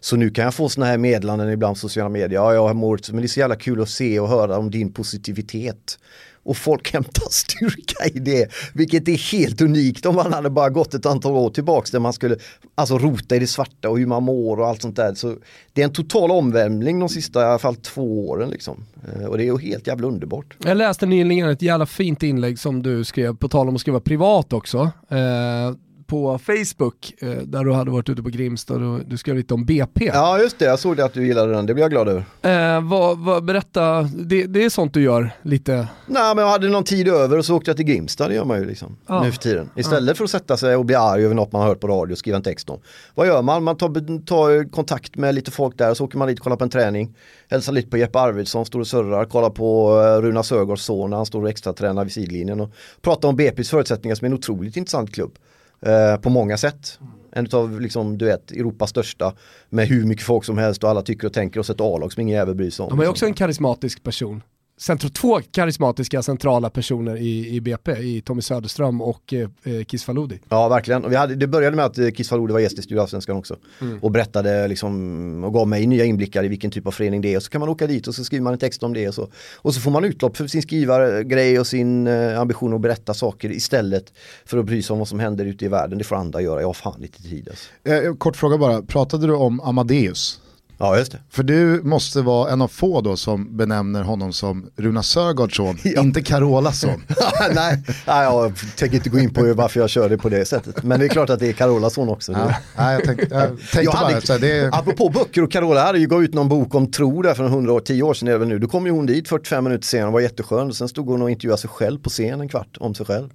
Speaker 3: Så nu kan jag få sådana här meddelanden ibland på sociala medier. Ja, jag mår, men det är så jävla kul att se och höra om din positivitet och folk hämtar styrka i det. Vilket är helt unikt om man hade bara gått ett antal år tillbaks där man skulle alltså rota i det svarta och hur man mår och allt sånt där. Så det är en total omvälvning de sista i alla fall två åren liksom. Eh, och det är ju helt jävla underbart.
Speaker 2: Jag läste nyligen ett jävla fint inlägg som du skrev, på tal om att skriva privat också. Eh på Facebook eh, där du hade varit ute på Grimsta och du skrev lite om BP.
Speaker 3: Ja just det, jag såg det att du gillade den, det blir jag glad över.
Speaker 2: Eh, vad, vad, berätta, det, det, är sånt du gör lite?
Speaker 3: Nej men jag hade någon tid över och så åkte jag till Grimsta, det gör man ju liksom ja. nu för tiden. Istället ja. för att sätta sig och bli arg över något man har hört på radio och skriva en text om. Vad gör man? Man tar, tar kontakt med lite folk där och så åker man dit och kollar på en träning. Hälsar lite på Jeppe Arvidsson, står och surrar, kollar på uh, Runa Sögaards son han står och extra tränar vid sidlinjen och pratar om BP's förutsättningar som är en otroligt intressant klubb. Eh, på många sätt. En av liksom, du vet, Europas största med hur mycket folk som helst och alla tycker och tänker och så ett A-lag som ingen jävel bryr sig om.
Speaker 2: De är också en karismatisk person centro, två karismatiska centrala personer i, i BP, i Tommy Söderström och eh, eh Kiss Faludi.
Speaker 3: Ja, verkligen. Och vi hade, det började med att eh, Kiss Faludi var gäst i Studio Allsvenskan också. Mm. Och berättade liksom, och gav mig nya inblickar i vilken typ av förening det är. Och så kan man åka dit och så skriver man en text om det. Och så, och så får man utlopp för sin skrivargrej och sin eh, ambition att berätta saker istället för att bry sig om vad som händer ute i världen. Det får andra göra. Jag har fan lite tid alltså.
Speaker 1: eh, Kort fråga bara, pratade du om Amadeus?
Speaker 3: Ja, just det.
Speaker 1: För du måste vara en av få då som benämner honom som Runa Sörgårds son, ja. inte Carolas son.
Speaker 3: nej, nej, jag tänker inte gå in på varför jag kör det på det sättet. Men det är klart att det är Carolas son också. Ja,
Speaker 1: nej, jag tänkte, jag tänkte jag
Speaker 3: hade, bara, så det är... Apropå böcker och Carola hade ju gått ut någon bok om tro där för 100 år, 10 år sedan är det nu. Då kom ju hon dit 45 minuter senare och var jätteskön. Och sen stod hon och intervjuade sig själv på scen en kvart om sig själv.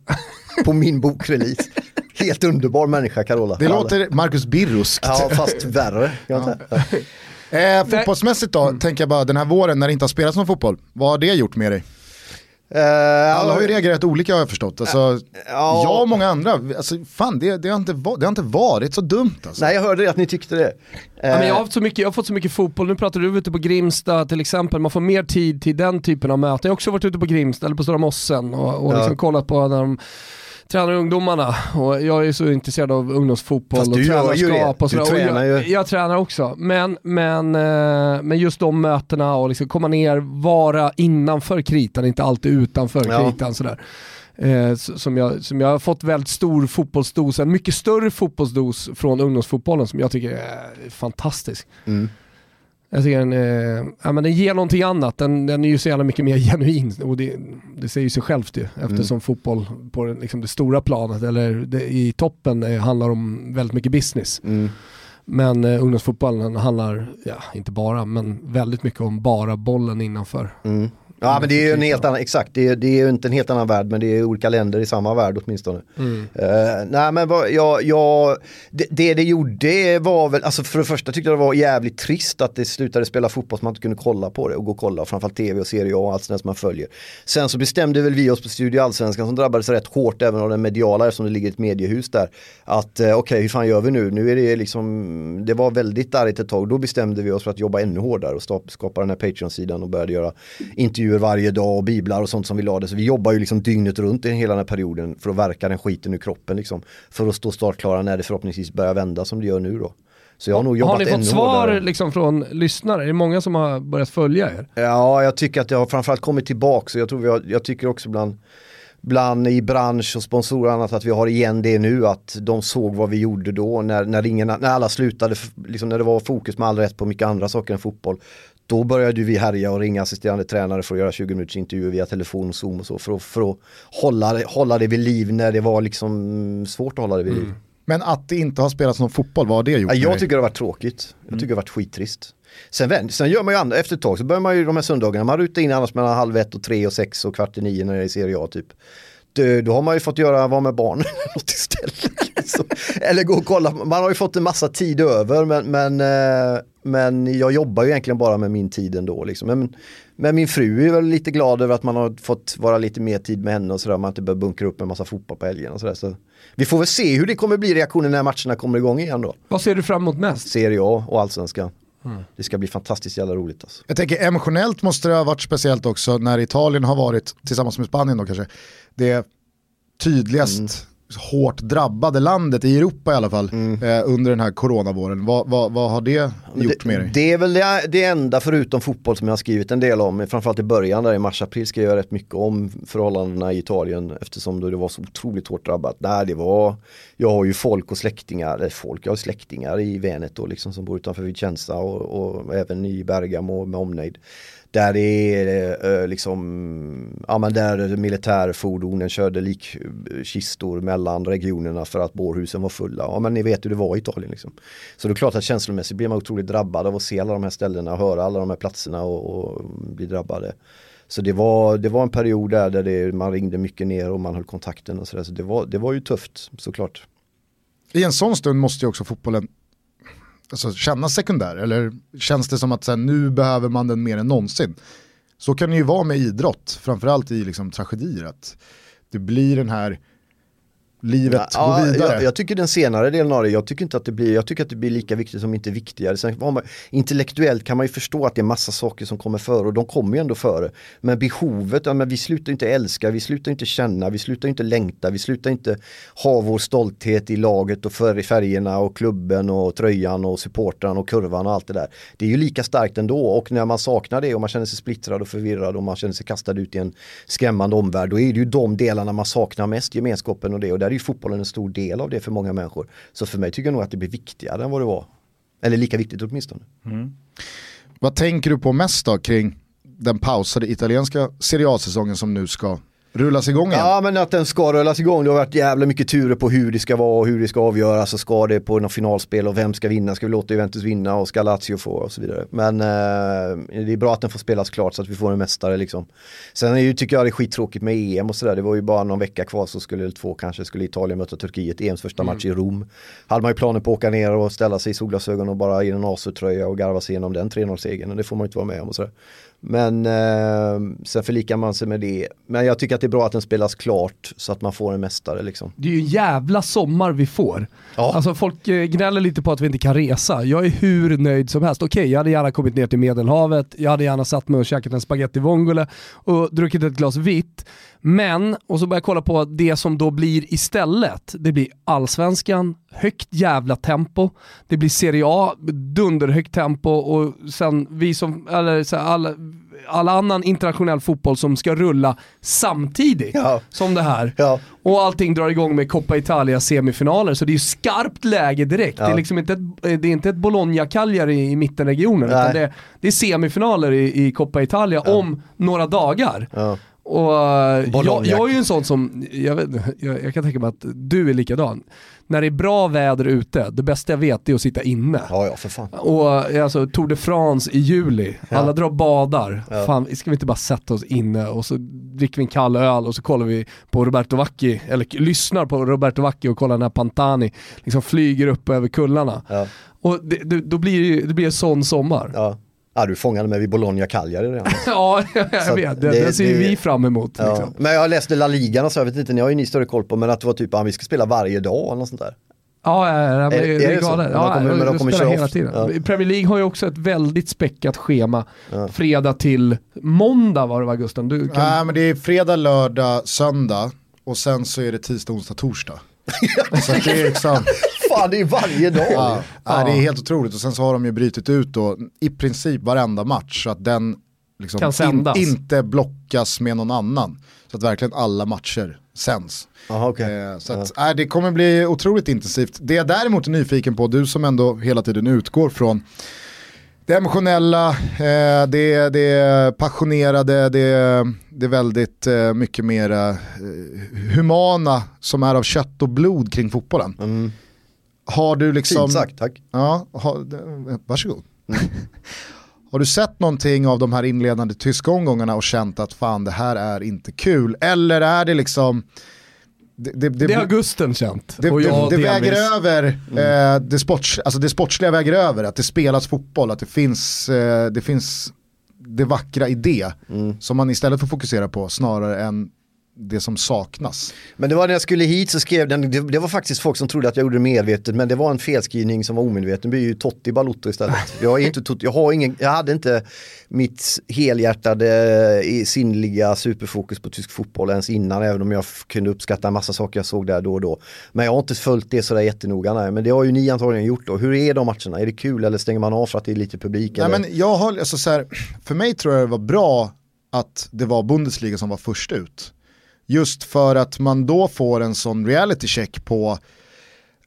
Speaker 3: på min bokrelease. Helt underbar människa Carola.
Speaker 1: Det låter Marcus Birruskt.
Speaker 3: Ja, fast värre. Ja.
Speaker 1: Eh, fotbollsmässigt då, mm. tänker jag bara den här våren när det inte har spelats någon fotboll, vad har det gjort med dig? Uh, Alla har ju reagerat olika har jag förstått. Alltså, uh, Jag och många andra, alltså, fan det, det, har inte, det har inte varit så dumt. Alltså.
Speaker 3: Nej jag hörde att ni tyckte det.
Speaker 2: Ja, men jag, har så mycket, jag har fått så mycket fotboll, nu pratar du ute på Grimsta till exempel, man får mer tid till den typen av möten. Jag har också varit ute på Grimsta eller på Stora Mossen och, och liksom kollat på när de tränar ungdomarna och jag är så intresserad av ungdomsfotboll Fast och tränarskap och sådär. Tränar jag, jag, tränar också, men, men, eh, men just de mötena och liksom komma ner, vara innanför kritan, inte alltid utanför ja. kritan. Sådär. Eh, som, jag, som jag har fått väldigt stor fotbollsdos, en mycket större fotbollsdos från ungdomsfotbollen som jag tycker är fantastisk. Mm. Jag tycker den, eh, ja, men den ger någonting annat, den, den är ju så jävla mycket mer genuin och det, det säger sig självt ju eftersom mm. fotboll på liksom det stora planet eller det, i toppen det handlar om väldigt mycket business. Mm. Men eh, ungdomsfotbollen handlar, ja inte bara, men väldigt mycket om bara bollen innanför.
Speaker 3: Mm. Ja men det är ju en helt annan, exakt, det är, det är ju inte en helt annan värld men det är olika länder i samma värld åtminstone. Mm. Uh, nej men vad, jag, jag, det, det det gjorde var väl, alltså för det första tyckte jag det var jävligt trist att det slutade spela fotboll så man inte kunde kolla på det och gå och kolla, framförallt tv och serie och allt sånt som man följer. Sen så bestämde väl vi oss på Studio Allsvenskan som drabbades rätt hårt även av den mediala eftersom det ligger ett mediehus där. Att uh, okej okay, hur fan gör vi nu? Nu är det liksom, det var väldigt argt ett tag. Då bestämde vi oss för att jobba ännu hårdare och skapa den här Patreon-sidan och började göra intervjuer intervjuer varje dag och biblar och sånt som vi lade. Så vi jobbar ju liksom dygnet runt i hela den här perioden för att verka den skiten ur kroppen liksom. För att stå startklara när det förhoppningsvis börjar vända som det gör nu då. Så jag har nog jobbat
Speaker 2: Har ni fått svar liksom från lyssnare? Är det många som har börjat följa er?
Speaker 3: Ja, jag tycker att det har framförallt kommit tillbaka. Så jag, tror vi har, jag tycker också bland, bland i bransch och sponsorer och annat att vi har igen det nu. Att de såg vad vi gjorde då när, när, ingen, när alla slutade, liksom när det var fokus med all rätt på mycket andra saker än fotboll då började vi härja och ringa assisterande tränare för att göra 20 minuters intervjuer via telefon och zoom och så för att, för att hålla, hålla det vid liv när det var liksom svårt att hålla det vid liv. Mm.
Speaker 1: Men att det inte har spelats någon fotboll, vad har det gjort?
Speaker 3: Ja, jag tycker det har varit tråkigt. Jag mm. tycker det har varit skittrist. Sen, sen gör man ju andra, efter ett tag så börjar man ju de här söndagarna, man rutar in annars mellan halv ett och tre och sex och kvart i nio när det är Serie A typ. Då, då har man ju fått göra, vara med barn istället. Så, eller gå och kolla, man har ju fått en massa tid över men, men, eh, men jag jobbar ju egentligen bara med min tid ändå. Liksom. Men, men min fru är väl lite glad över att man har fått vara lite mer tid med henne och sådär. Man inte behöver bunkra upp en massa fotboll på helgen och sådär. Så vi får väl se hur det kommer bli reaktionen när matcherna kommer igång igen då.
Speaker 2: Vad ser du fram emot mest?
Speaker 3: Serie A och allsvenskan. Mm. Det ska bli fantastiskt jävla roligt. Alltså.
Speaker 1: Jag tänker emotionellt måste det ha varit speciellt också när Italien har varit, tillsammans med Spanien då kanske, det tydligast mm hårt drabbade landet i Europa i alla fall mm. eh, under den här coronavåren. Vad, vad, vad har det gjort med dig?
Speaker 3: Det är väl det, det enda förutom fotboll som jag har skrivit en del om, framförallt i början där i mars-april skrev jag rätt mycket om förhållandena i Italien eftersom det var så otroligt hårt drabbat. Nej, det var, jag har ju folk och släktingar, eller folk, jag har släktingar i Veneto liksom som bor utanför Vicenza och, och även i Bergamo med omnejd. Där det är eh, eh, liksom, ja men där militärfordonen körde likkistor mellan regionerna för att bårhusen var fulla. Ja men ni vet hur det var i Italien liksom. Så det är klart att känslomässigt blir man otroligt drabbad av att se alla de här ställena, höra alla de här platserna och, och bli drabbade. Så det var, det var en period där, där det, man ringde mycket ner och man höll kontakten och sådär. Så det var, det var ju tufft såklart.
Speaker 1: I en sån stund måste ju också fotbollen alltså, kännas sekundär? Eller känns det som att så här, nu behöver man den mer än någonsin? Så kan det ju vara med idrott, framförallt i liksom, tragedier. Att det blir den här livet ja, går vidare.
Speaker 3: Jag, jag, tycker den senare delen av det, jag tycker inte att det blir, jag tycker att det blir lika viktigt som inte viktigare. Sen, man, intellektuellt kan man ju förstå att det är massa saker som kommer före och de kommer ju ändå före. Men behovet, ja, men vi slutar inte älska, vi slutar inte känna, vi slutar inte längta, vi slutar inte ha vår stolthet i laget och färgerna och klubben och tröjan och supportrarna och kurvan och allt det där. Det är ju lika starkt ändå och när man saknar det och man känner sig splittrad och förvirrad och man känner sig kastad ut i en skrämmande omvärld, då är det ju de delarna man saknar mest, gemenskapen och det. Och där är ju fotbollen en stor del av det för många människor. Så för mig tycker jag nog att det blir viktigare än vad det var. Eller lika viktigt åtminstone. Mm.
Speaker 1: Vad tänker du på mest då kring den pausade italienska Serie A-säsongen som nu ska rullas igång igen.
Speaker 3: Ja men att den ska rullas igång. Det har varit jävla mycket turer på hur det ska vara och hur det ska avgöras och ska det på något finalspel och vem ska vinna? Ska vi låta Juventus vinna och ska Lazio få och så vidare. Men eh, det är bra att den får spelas klart så att vi får en mästare liksom. Sen är ju, tycker jag det är skittråkigt med EM och sådär. Det var ju bara någon vecka kvar så skulle, eller två kanske, skulle Italien möta Turkiet. EMs första mm. match i Rom. Hade man ju planer på att åka ner och ställa sig i solglasögon och bara i en ASU-tröja och garva sig igenom den 3-0-segern. Och det får man ju inte vara med om och sådär. Men eh, sen förlikar man sig med det. Men jag tycker att det är bra att den spelas klart så att man får en mästare. Liksom.
Speaker 2: Det är ju en jävla sommar vi får. Ja. Alltså folk eh, gnäller lite på att vi inte kan resa. Jag är hur nöjd som helst. Okej, okay, jag hade gärna kommit ner till Medelhavet, jag hade gärna satt mig och käkat en spaghetti vongole och druckit ett glas vitt. Men, och så börjar jag kolla på det som då blir istället. Det blir allsvenskan, högt jävla tempo. Det blir Serie A, dunderhögt tempo och sen vi som, eller så alla, all annan internationell fotboll som ska rulla samtidigt ja. som det här. Ja. Och allting drar igång med Coppa Italia semifinaler, så det är ju skarpt läge direkt. Ja. Det är liksom inte ett, det är inte ett Bologna-Cagliari i, i mittenregionen, utan det, det, är semifinaler i, i Coppa Italia om några dagar. Och jag, jag, är ju en sån som, jag, vet, jag, jag, kan tänka mig att du är likadan. När det är bra väder ute, det bästa jag vet är att sitta inne.
Speaker 3: Ja, ja, för fan.
Speaker 2: Och alltså Tour de France i juli, ja. alla drar och badar. Ja. Fan, ska vi inte bara sätta oss inne och så dricker vi en kall öl och så kollar vi på Roberto Vacchi, eller lyssnar på Roberto Vacchi och kollar när Pantani liksom flyger upp över kullarna. Ja. Och det, det, då blir det, det blir en sån sommar.
Speaker 3: Ja. Du fångade mig vid Bologna Cagliari redan.
Speaker 2: ja, jag så vet. Det, det ser det, vi fram emot. Ja. Liksom.
Speaker 3: Men jag läste La Ligan och så, jag vet inte, ni har ju ni större koll på, men att det var typ, att vi ska spela varje dag eller något sånt där.
Speaker 2: Ja, ja, ja det, är, det är galet. Ja, de kommer, de kommer köra hela tiden. Ja. Premier League har ju också ett väldigt späckat schema. Ja. Fredag till måndag var det va Gusten? Du
Speaker 1: kan... Nej men det är fredag, lördag, söndag och sen så är det tisdag, onsdag, torsdag. så det är liksom...
Speaker 3: Fan det är varje dag.
Speaker 1: Ja, ja. det är helt otroligt och sen så har de ju brutit ut då i princip varenda match så att den liksom in, inte blockas med någon annan. Så att verkligen alla matcher sänds.
Speaker 3: Aha, okay.
Speaker 1: eh, så att, ja. äh, det kommer bli otroligt intensivt. Det jag däremot är nyfiken på, du som ändå hela tiden utgår från det emotionella, eh, det, det passionerade, det, det väldigt eh, mycket mer eh, humana som är av kött och blod kring fotbollen. Mm. Har du liksom...
Speaker 3: Fint sagt, tack.
Speaker 1: Ja, har, varsågod. Mm. har du sett någonting av de här inledande tyska omgångarna och känt att fan det här är inte kul? Eller är det liksom
Speaker 2: det, det, det, det, har Gusten känt.
Speaker 1: Det, det, det väger över, mm. eh, det, sports, alltså det sportsliga väger över, att det spelas fotboll, att det finns, eh, det, finns det vackra i det. Mm. Som man istället får fokusera på snarare än det som saknas.
Speaker 3: Men det var när jag skulle hit så skrev den, det, det, var faktiskt folk som trodde att jag gjorde det medvetet men det var en felskrivning som var omedveten. Det blir ju Totti Balotto istället. Jag, är inte, jag, har ingen, jag hade inte mitt helhjärtade sinnliga superfokus på tysk fotboll ens innan även om jag kunde uppskatta en massa saker jag såg där då och då. Men jag har inte följt det sådär jättenoga nej. men det har ju ni antagligen gjort då. Hur är de matcherna? Är det kul eller stänger man av för att det är lite publik?
Speaker 1: Nej, men jag har, alltså, så här, för mig tror jag det var bra att det var Bundesliga som var först ut. Just för att man då får en sån reality check på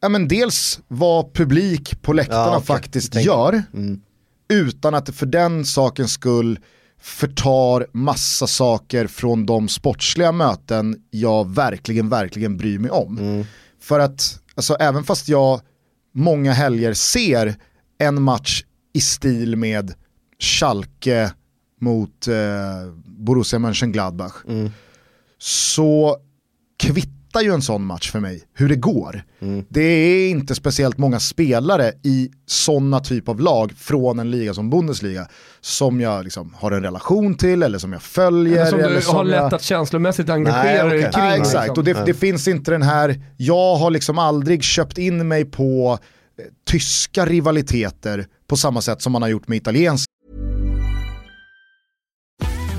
Speaker 1: ja, men dels vad publik på läktarna ja, okay. faktiskt gör. Mm. Utan att det för den sakens skull förtar massa saker från de sportsliga möten jag verkligen, verkligen bryr mig om. Mm. För att, alltså, även fast jag många helger ser en match i stil med Schalke mot eh, Borussia Mönchengladbach. Mm så kvittar ju en sån match för mig, hur det går. Mm. Det är inte speciellt många spelare i sådana typ av lag från en liga som Bundesliga som jag liksom har en relation till eller som jag följer. Eller
Speaker 2: som du
Speaker 1: eller
Speaker 2: som har lätt att känslomässigt engagera dig
Speaker 1: okay. kring. Nej, exakt, liksom. och det, det, finns inte den här, jag har liksom aldrig köpt in mig på eh, tyska rivaliteter på samma sätt som man har gjort med italienska.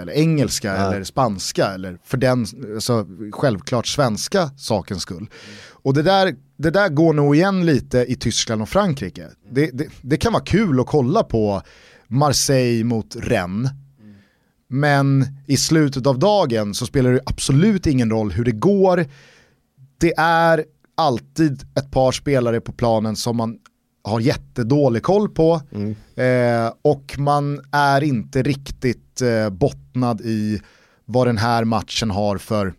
Speaker 1: Eller engelska ja. eller spanska eller för den, alltså, självklart svenska sakens skull. Och det där, det där går nog igen lite i Tyskland och Frankrike. Det, det, det kan vara kul att kolla på Marseille mot Rennes. Men i slutet av dagen så spelar det absolut ingen roll hur det går. Det är alltid ett par spelare på planen som man har jättedålig koll på mm. eh, och man är inte riktigt eh, bottnad i vad den här matchen har för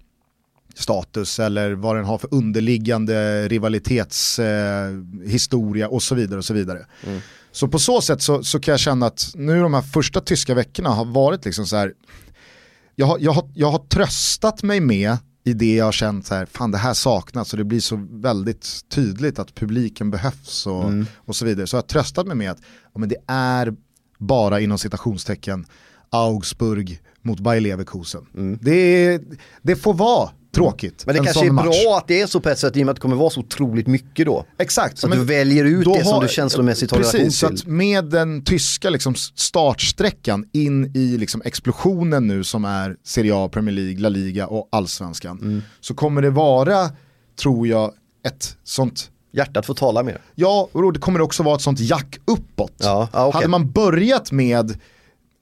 Speaker 1: status eller vad den har för underliggande rivalitetshistoria eh, och så vidare. och Så vidare. Mm. Så på så sätt så, så kan jag känna att nu de här första tyska veckorna har varit liksom så här, jag har, jag har, jag har tröstat mig med i det jag har känt så här, fan det här saknas och det blir så väldigt tydligt att publiken behövs och, mm. och så vidare. Så jag har tröstat mig med att ja, men det är bara inom citationstecken Augsburg mot Bayer Leverkusen. Mm. Det, det får vara tråkigt.
Speaker 3: Men det kanske är match. bra att det är så på ett sätt i och med att det kommer vara så otroligt mycket då.
Speaker 1: Exakt.
Speaker 3: Så att du väljer ut det har, som du känslomässigt har
Speaker 1: relation till. Så att med den tyska liksom startsträckan in i liksom explosionen nu som är Serie A, Premier League, La Liga och Allsvenskan. Mm. Så kommer det vara, tror jag, ett sånt
Speaker 3: Hjärtat får tala mer.
Speaker 1: Ja, och det kommer också vara ett sånt jack uppåt. Ja, ah, okay. Hade man börjat med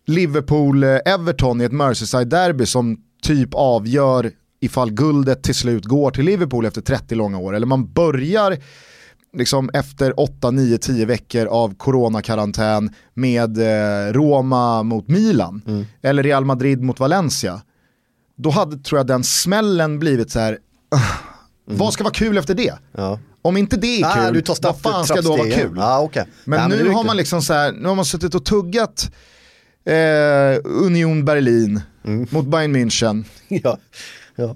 Speaker 1: Liverpool-Everton i ett Merseyside-derby som typ avgör ifall guldet till slut går till Liverpool efter 30 långa år. Eller man börjar liksom efter 8, 9, 10 veckor av coronakarantän med eh, Roma mot Milan. Mm. Eller Real Madrid mot Valencia. Då hade, tror jag, den smällen blivit så här. Mm. Vad ska vara kul efter det? Ja. Om inte det är ah, kul, vad fan ska då vara kul?
Speaker 3: Ah, okay.
Speaker 1: Men ja, nu men har man liksom så här, nu har man suttit och tuggat eh, Union Berlin mm. mot Bayern München.
Speaker 3: ja. Ja.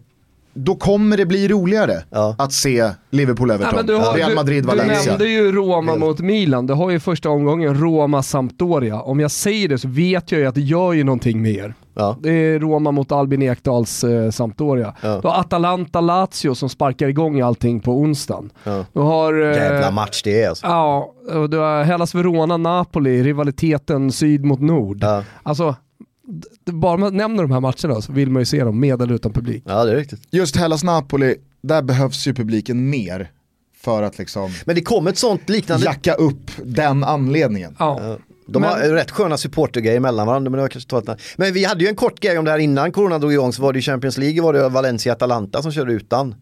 Speaker 1: Då kommer det bli roligare ja. att se Liverpool-Everton, ja, Real Madrid-Valencia.
Speaker 2: Du nämnde ju Roma Helt. mot Milan, det har ju första omgången Roma-Sampdoria. Om jag säger det så vet jag ju att det gör ju någonting mer. Ja. Det är Roma mot Albin Ekdals eh, Sampdoria. Ja. Du har Atalanta-Lazio som sparkar igång allting på onsdagen. Ja. Du har...
Speaker 3: Eh, Jävla match det är alltså.
Speaker 2: Ja, och du har Hellas Verona-Napoli, rivaliteten syd mot nord. Ja. Alltså, bara man nämner de här matcherna så vill man ju se dem med eller utan publik.
Speaker 3: Ja det är riktigt.
Speaker 1: Just Hellas-Napoli, där behövs ju publiken mer för att liksom
Speaker 3: Men det kom ett sånt liknande...
Speaker 1: jacka upp den anledningen.
Speaker 3: Ja. De men... har rätt sköna supportergrejer mellan varandra men det var kanske totalt... Men vi hade ju en kort grej om det här innan corona drog igång så var det ju Champions League var det Valencia-Atalanta som körde utan.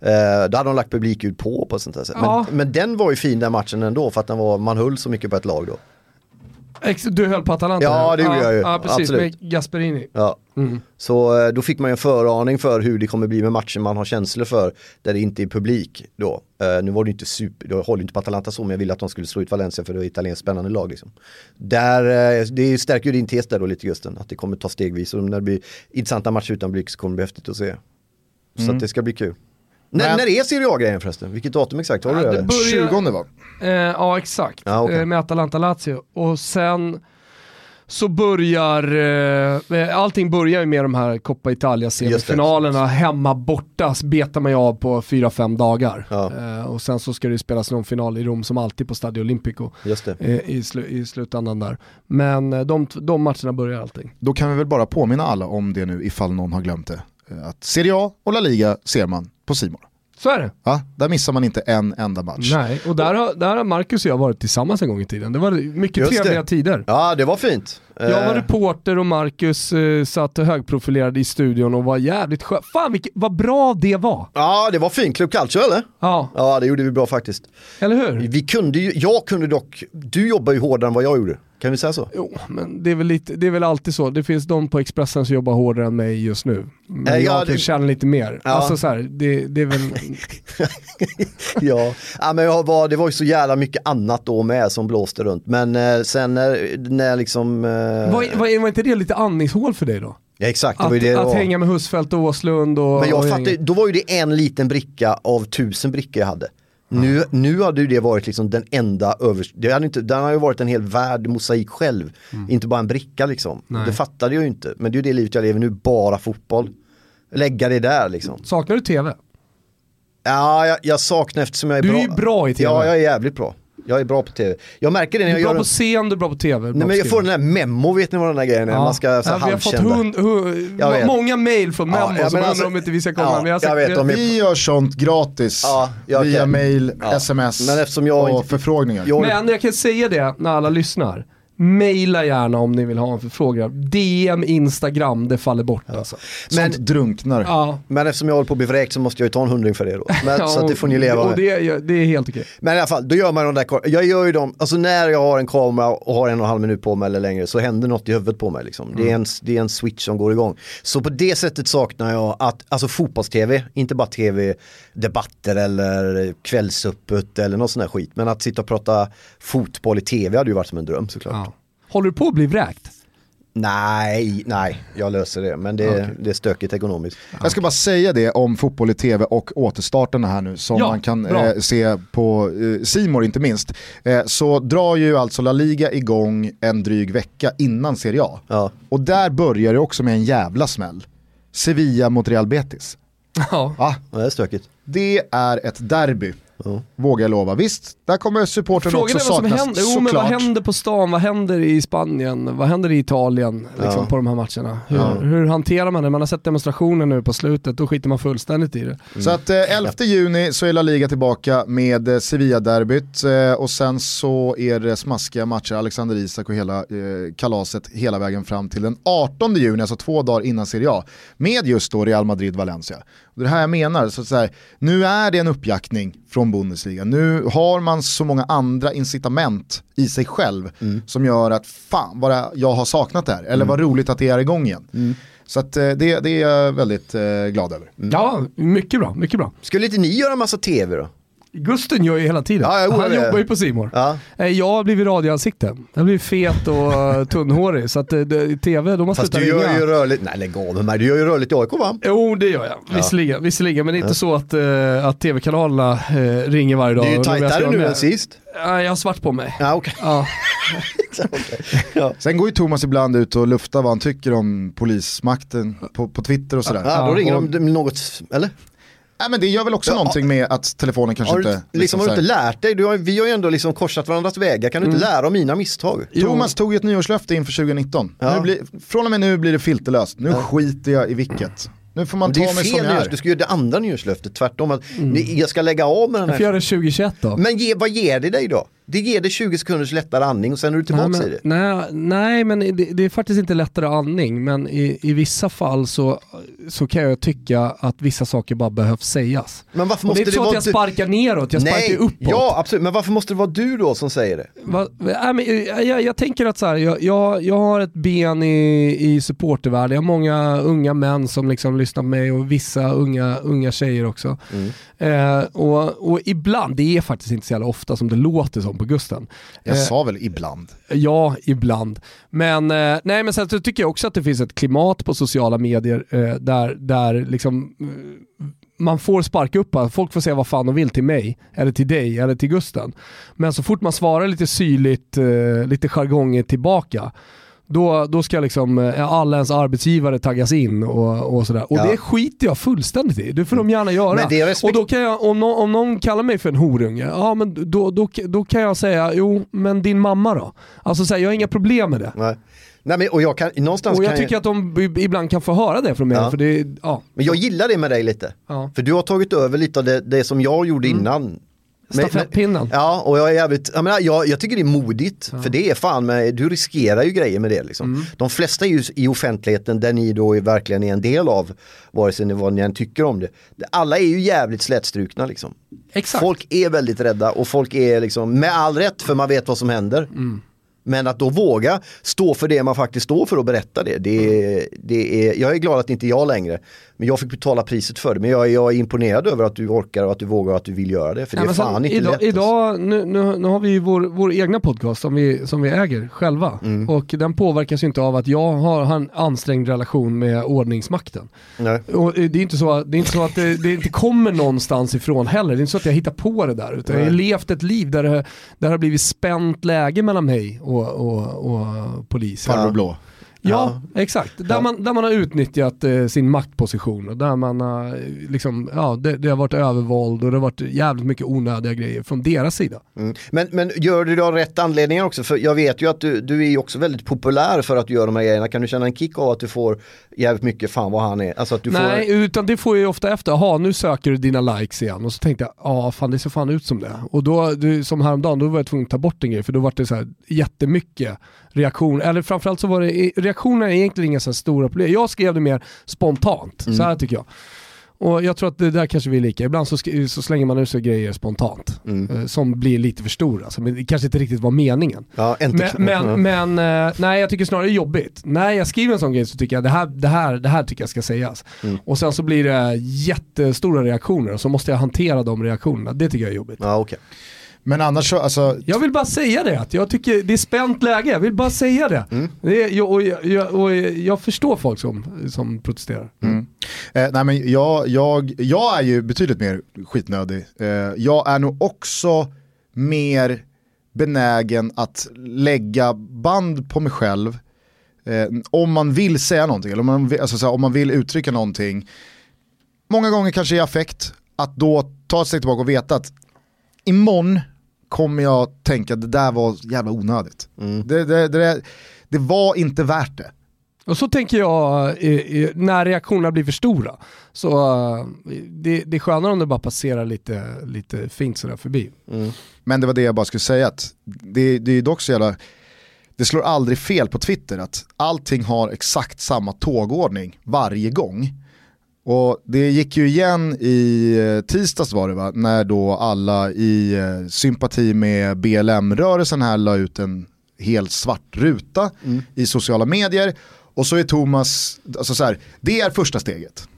Speaker 3: Eh, då hade de lagt publikljud på på ett sånt här sätt. Ja. Men, men, den var ju fin den matchen ändå för att den var, man höll så mycket på ett lag då.
Speaker 2: Du höll på Atalanta?
Speaker 3: Ja det gjorde ja, jag ju.
Speaker 2: Ja precis, Absolut. med Gasperini.
Speaker 3: Ja. Mm. Så eh, då fick man ju en föraning för hur det kommer bli med matchen man har känslor för där det inte är publik då. Uh, nu var det inte super, jag håller inte på Atalanta så men jag ville att de skulle slå ut Valencia för det är ett italienskt spännande lag liksom. Där, uh, det stärker ju din tes där då lite Gusten, att det kommer ta stegvis och när det blir intressanta matcher utan publik så kommer det bli häftigt att se. Så mm. att det ska bli kul. När, när är Serie A-grejen förresten? Vilket datum exakt? Har du ja, det?
Speaker 1: Börjar, 20 va?
Speaker 2: Eh, ja exakt, ah, okay. eh, med Atalanta-Lazio. Och sen så börjar, eh, allting börjar ju med de här Coppa Italia semifinalerna, hemma borta betar man ju av på 4-5 dagar. Ja. Eh, och sen så ska det spelas någon final i Rom som alltid på Stadio Olimpico eh, i, slu i slutändan där. Men eh, de, de matcherna börjar allting.
Speaker 1: Då kan vi väl bara påminna alla om det nu ifall någon har glömt det. Att Serie A och La Liga ser man på Simon.
Speaker 2: Så är det.
Speaker 1: Ja, där missar man inte en enda match.
Speaker 2: Nej, och där har, där har Marcus och jag varit tillsammans en gång i tiden. Det var mycket
Speaker 3: Just
Speaker 2: trevliga
Speaker 3: det.
Speaker 2: tider.
Speaker 3: Ja, det var fint.
Speaker 2: Jag var
Speaker 3: Eh,
Speaker 2: reporter och Marcus eh, satt högprofilerad i studion och var jävligt skön. Fan vilket, vad bra det var!
Speaker 3: Ja, det var fint. Club Culture eller?
Speaker 2: Ja,
Speaker 3: Ja, det gjorde vi bra faktiskt.
Speaker 2: eller hur?
Speaker 3: Vi kunde ju, jag kunde dock, du jobbar ju hårdare än vad jag gjorde. Kan vi säga så?
Speaker 2: Jo, men det är, väl lite, det är väl alltid så. Det finns de på Expressen som jobbar hårdare än mig just nu. Men
Speaker 3: Eh,
Speaker 2: jag
Speaker 3: ja,
Speaker 2: kan
Speaker 3: det-
Speaker 2: känna lite mer.
Speaker 3: Ja.
Speaker 2: Alltså så här, det, det är väl...
Speaker 3: ja. ja, men jag var, det var ju så jävla mycket annat då med som blåste runt. Men eh, sen när, när liksom... Eh,
Speaker 2: Var, var, var inte det lite andningshål för dig då?
Speaker 3: ja, exakt,
Speaker 2: Att,
Speaker 3: det
Speaker 2: att hänga med Husfeldt och Åslund och...
Speaker 3: Men jag
Speaker 2: och
Speaker 3: fattar,
Speaker 2: gänget.
Speaker 3: då var ju det en liten bricka av tusen brickor jag hade. Nu, nu hade ju det varit liksom den enda övers... Det hade inte, den har ju varit en hel värld mosaik själv. Inte bara en bricka liksom.
Speaker 2: Nej.
Speaker 3: Det fattade jag ju inte. Men det är ju det livet jag lever nu, bara fotboll. Lägga det där liksom.
Speaker 2: Saknar du TV?
Speaker 3: Ja, jag, jag saknar eftersom jag är
Speaker 2: Du är
Speaker 3: bra.
Speaker 2: ju bra i TV.
Speaker 3: Ja, jag är jävligt bra. Jag är bra på tv. Jag märker det när
Speaker 2: Du är
Speaker 3: jag
Speaker 2: bra
Speaker 3: gör
Speaker 2: på
Speaker 3: en...
Speaker 2: scen, du är bra på TV. bra
Speaker 3: Nej, men jag får den här memo, vet ni vad den där grejen är? Man ska så
Speaker 2: ja, vi har fått hund, hu,
Speaker 3: Jag vet.
Speaker 2: många mail från
Speaker 3: Ja,
Speaker 2: Memo
Speaker 3: ja,
Speaker 2: som
Speaker 3: men
Speaker 2: undrar
Speaker 3: alltså-
Speaker 2: om inte vi ska komma.
Speaker 3: ja,
Speaker 2: men jag,
Speaker 3: jag vet, är-
Speaker 1: Vi gör sånt gratis
Speaker 3: Ja, jag
Speaker 1: via
Speaker 3: kan-
Speaker 1: mail,
Speaker 3: Ja.
Speaker 1: sms
Speaker 3: Men eftersom jag
Speaker 1: och
Speaker 3: inte-
Speaker 1: förfrågningar.
Speaker 3: Jag-
Speaker 2: Men jag kan säga det när alla lyssnar. Maila gärna om ni vill ha en förfrågan. DM, Instagram, det faller bort alltså.
Speaker 1: sånt drunknar.
Speaker 2: Ja.
Speaker 3: Men eftersom jag håller på att bli vräkt så måste jag ju ta en hundring för det då. Men,
Speaker 2: Ja,
Speaker 3: så att det får ni leva med.
Speaker 2: det, det är helt okej.
Speaker 3: Men i alla fall, då gör man de där Jag gör ju dem, alltså när jag har en kamera och har en och en halv minut på mig eller längre så händer något i huvudet på mig liksom. Det, är en, det är en switch som går igång. Så på det sättet saknar jag att, alltså fotbolls-tv, inte bara tv-debatter eller kvällsöppet eller någon sån här skit. Men att sitta och prata fotboll i tv hade ju varit som en dröm såklart.
Speaker 2: Ja. Håller du på att bli vräkt?
Speaker 3: Nej, nej, jag löser det. Men det, det är stökigt ekonomiskt.
Speaker 1: Jag ska bara säga det om fotboll i tv och återstarterna här nu som
Speaker 2: Ja,
Speaker 1: man kan eh, se på eh, Simor inte minst. Eh, så drar ju alltså La Liga igång en dryg vecka innan Serie A.
Speaker 3: Ja.
Speaker 1: Och där börjar det också med en jävla smäll. Sevilla mot Real Betis.
Speaker 2: Ja.
Speaker 1: Ah,
Speaker 3: Ja, det är stökigt.
Speaker 1: det är ett derby, vågar jag lova. Visst, där kommer supporten
Speaker 2: Frågan
Speaker 1: också
Speaker 2: är vad som
Speaker 1: saknas
Speaker 2: händer. Jo, men vad händer på stan? Vad händer i Spanien? Vad händer i Italien liksom,
Speaker 3: Ja.
Speaker 2: på de här matcherna? Hur, hur hanterar man det? Man har sett demonstrationer nu på slutet, då skiter man fullständigt i det.
Speaker 1: Så att eh, 11 juni så är La Liga tillbaka med eh, Sevilla-derbyt eh, och sen så är det smaskiga matcher, Alexander Isak och hela eh, kalaset hela vägen fram till den 18 juni, alltså två dagar innan Serie A, med just då Real Madrid-Valencia. Det är det här jag menar, så att så här, nu är det en uppjackning från Bundesliga. Nu har man så många andra incitament i sig själv som gör att fan vad jag har saknat det här, eller vad roligt att det är igång igen. Så att, eh, det, det är jag väldigt eh, glad över.
Speaker 2: Ja, mycket bra, mycket bra.
Speaker 3: Skulle inte ni göra massa tv då?
Speaker 2: Gusten gör ju hela tiden.
Speaker 3: Ja, jag
Speaker 2: Han
Speaker 3: det.
Speaker 2: jobbar ju på Simor.
Speaker 3: Ja.
Speaker 2: Jag har blivit radioansikte. Jag har blivit fet och eh, tunnhårig. Så att eh, det, TV, de har
Speaker 3: Fast
Speaker 2: slutat
Speaker 3: du gör
Speaker 2: ringa.
Speaker 3: ju rörligt, nej lägg av med du gör ju rörligt i AIK va?
Speaker 2: Jo, det gör jag. Visserligen, visserligen men det är inte så att, eh, att tv-kanalerna eh, ringer varje dag.
Speaker 3: Det är ju tajtare nu
Speaker 2: med.
Speaker 3: än sist.
Speaker 2: Ja, jag har svart på mig.
Speaker 3: Ja, okej.
Speaker 2: Ja.
Speaker 1: Sen går ju Thomas ibland ut och luftar vad han tycker om polismakten på, på Twitter och sådär.
Speaker 3: Ja, då
Speaker 2: Ja,
Speaker 3: ringer
Speaker 2: och-
Speaker 3: de något, eller?
Speaker 1: Nej, men det gör väl också
Speaker 3: Ja,
Speaker 1: någonting med att telefonen kanske
Speaker 3: Har du,
Speaker 1: inte...
Speaker 3: liksom, har du inte
Speaker 1: här-
Speaker 3: lärt dig? Du har, vi har ju ändå liksom korsat varandras vägar, kan du inte lära av mina misstag?
Speaker 1: Thomas tog ju ett nyårslöfte inför 2019.
Speaker 3: Ja.
Speaker 1: Nu blir, från och med nu blir det filterlöst. Nu skiter jag i vilket. Nu får man
Speaker 3: Men
Speaker 1: ta mig som jag är.
Speaker 3: du ska göra det andra nyårslöftet, tvärtom. Att ni, jag ska lägga av med den
Speaker 2: Jag får göra
Speaker 3: här.
Speaker 2: det 2021 då.
Speaker 3: Men ge, vad ger det dig då? Det ger dig 20 sekunders lättare andning och sen är du tillbaka
Speaker 2: nej,
Speaker 3: i det.
Speaker 2: men, nej, nej, men det, det är faktiskt inte lättare andning. Men i, i vissa fall så, så kan jag tycka att vissa saker bara behövs sägas.
Speaker 3: Men varför
Speaker 2: Och det
Speaker 3: måste
Speaker 2: är inte så att jag
Speaker 3: du?
Speaker 2: sparkar neråt, jag sparkar ju uppåt.
Speaker 3: ja absolut, men varför måste det vara du då som säger det?
Speaker 2: Va, nej, men, eh, jag, jag tänker att så här, jag, jag, jag har ett ben i, i supportervärlden, jag har många unga män som liksom lyssnar på mig och vissa unga, unga tjejer också. Eh, och, och ibland, det är faktiskt inte så jävla ofta som det låter som på Gusten.
Speaker 1: Jag
Speaker 2: Eh,
Speaker 1: sa väl ibland.
Speaker 2: Ja, ibland. Men, eh, nej, men sen så tycker jag också att det finns ett klimat på sociala medier eh, där, där liksom, man får sparka upp, folk får säga vad fan de vill till mig, eller till dig, eller till Gusten. Men så fort man svarar lite syrligt, lite jargong tillbaka, då, då ska liksom eh, alla ens arbetsgivare taggas in och, och sådär. Och
Speaker 3: Ja.
Speaker 2: det skiter jag fullständigt i, det får de gärna göra. Och då kan jag, om, någon, om någon kallar mig för en horunge, ja men då, då, då kan jag säga, jo men din mamma då? Alltså så här, jag har inga problem med det.
Speaker 3: Nej. Nej, men, och jag, kan, någonstans
Speaker 2: och jag tycker att de ibland kan få höra det från mig.
Speaker 3: Ja.
Speaker 2: För det, ja.
Speaker 3: Men jag gillar det med dig lite.
Speaker 2: Ja.
Speaker 3: För du har tagit över lite av det, det som jag gjorde innan.
Speaker 2: Stafettpinnen.
Speaker 3: Ja, och jag är jävligt, jag, menar, jag, jag tycker det är modigt. För det är fan med, du riskerar ju grejer med det liksom.
Speaker 2: Mm.
Speaker 3: De flesta ju i offentligheten där ni då är, verkligen är en del av, vare sig ni, vad ni än tycker om det. Alla är ju jävligt slätstrukna liksom.
Speaker 2: Exakt.
Speaker 3: Folk är väldigt rädda och folk är liksom, med all rätt för man vet vad som händer.
Speaker 2: Mm.
Speaker 3: Men att då våga stå för det man faktiskt står för och berätta det. det, är, det är, jag är glad att inte jag längre. Men jag fick betala priset för det. Men jag, är- jag är imponerad över att du orkar och att du vågar och att du vill göra det. För det
Speaker 2: Ja,
Speaker 3: är
Speaker 2: men sen,
Speaker 3: fan inte
Speaker 2: idag,
Speaker 3: lätt. alltså.
Speaker 2: idag nu, nu, nu har vi ju vår, vår egna podcast som vi, som vi äger själva.
Speaker 3: Mm.
Speaker 2: Och den påverkas ju inte av att jag har, har en ansträngd relation med ordningsmakten.
Speaker 3: Nej.
Speaker 2: Och det är inte så, det är inte så att det, det inte kommer någonstans ifrån heller. Det är inte så att jag hittar på det där. Utan jag har levt ett liv där det, där det har blivit spänt läge mellan mig och, och, och polisen.
Speaker 1: Farbror blå.
Speaker 2: Ja, exakt. Där,
Speaker 3: Ja.
Speaker 2: Man, där man har utnyttjat eh, sin maktposition och där man har, eh, liksom, ja, det, det har varit övervåld och det har varit jävligt mycket onödiga grejer från deras sida.
Speaker 3: Mm. Men, men gör du det av rätt anledningar också? För jag vet ju att du, du är ju också väldigt populär för att du gör de här grejerna. Kan du känna en kick av att du får jävligt mycket fan vad han är? Alltså att du
Speaker 2: Nej,
Speaker 3: får...
Speaker 2: utan det får jag ju ofta efter, jaha nu söker du dina likes igen och så tänkte jag, ja fan det ser fan ut som det. Och då, som häromdagen, då var jag tvungen att ta bort en grej för då var det så här jättemycket reaktioner, eller framförallt så var det, reaktionerna är egentligen inga så stora problem. Jag skrev det mer spontant, så här tycker jag. Och jag tror att det där kanske vi är lika, ibland så, så slänger man ut sig grejer spontant. eh, Som blir lite för stora, så, men det kanske inte riktigt var meningen.
Speaker 3: Ja.
Speaker 2: Men, men, men eh, nej jag tycker snarare det är jobbigt. När jag skriver en sån grej så tycker jag det här, det här, det här tycker jag ska sägas.
Speaker 3: Mm.
Speaker 2: Och sen så blir det jättestora reaktioner och så måste jag hantera de reaktionerna. Det tycker jag är jobbigt.
Speaker 3: Ja, okej.
Speaker 1: Men annars så, alltså,
Speaker 2: Jag vill bara säga det, att jag tycker det är spänt läge. Jag vill bara säga det.
Speaker 3: Mm.
Speaker 2: det är, och, jag, och jag förstår folk som, som protesterar.
Speaker 1: Eh, nej men jag, jag, jag är ju betydligt mer skitnödig. Eh, jag är nog också mer benägen att lägga band på mig själv eh, om man vill säga någonting, eller om man vill, alltså, så här, om man vill uttrycka någonting. Många gånger kanske i affekt, att då ta ett steg tillbaka och veta att imorgon kommer jag tänka att det där var jävla onödigt. Det, det, det, det var inte värt det.
Speaker 2: Och så tänker jag när reaktionerna blir för stora. Så eh, det, det är skönare om det bara passerar lite, lite fint sådär förbi.
Speaker 1: Men det var det jag bara skulle säga, att det, det är ju dock så jävla, det slår aldrig fel på Twitter att allting har exakt samma tågordning varje gång. Och det gick ju igen i eh, tisdags var det va, när då alla i eh, sympati med BLM-rörelsen här la ut en helt svart ruta i sociala medier. Och så är Thomas, alltså så här, det är första steget.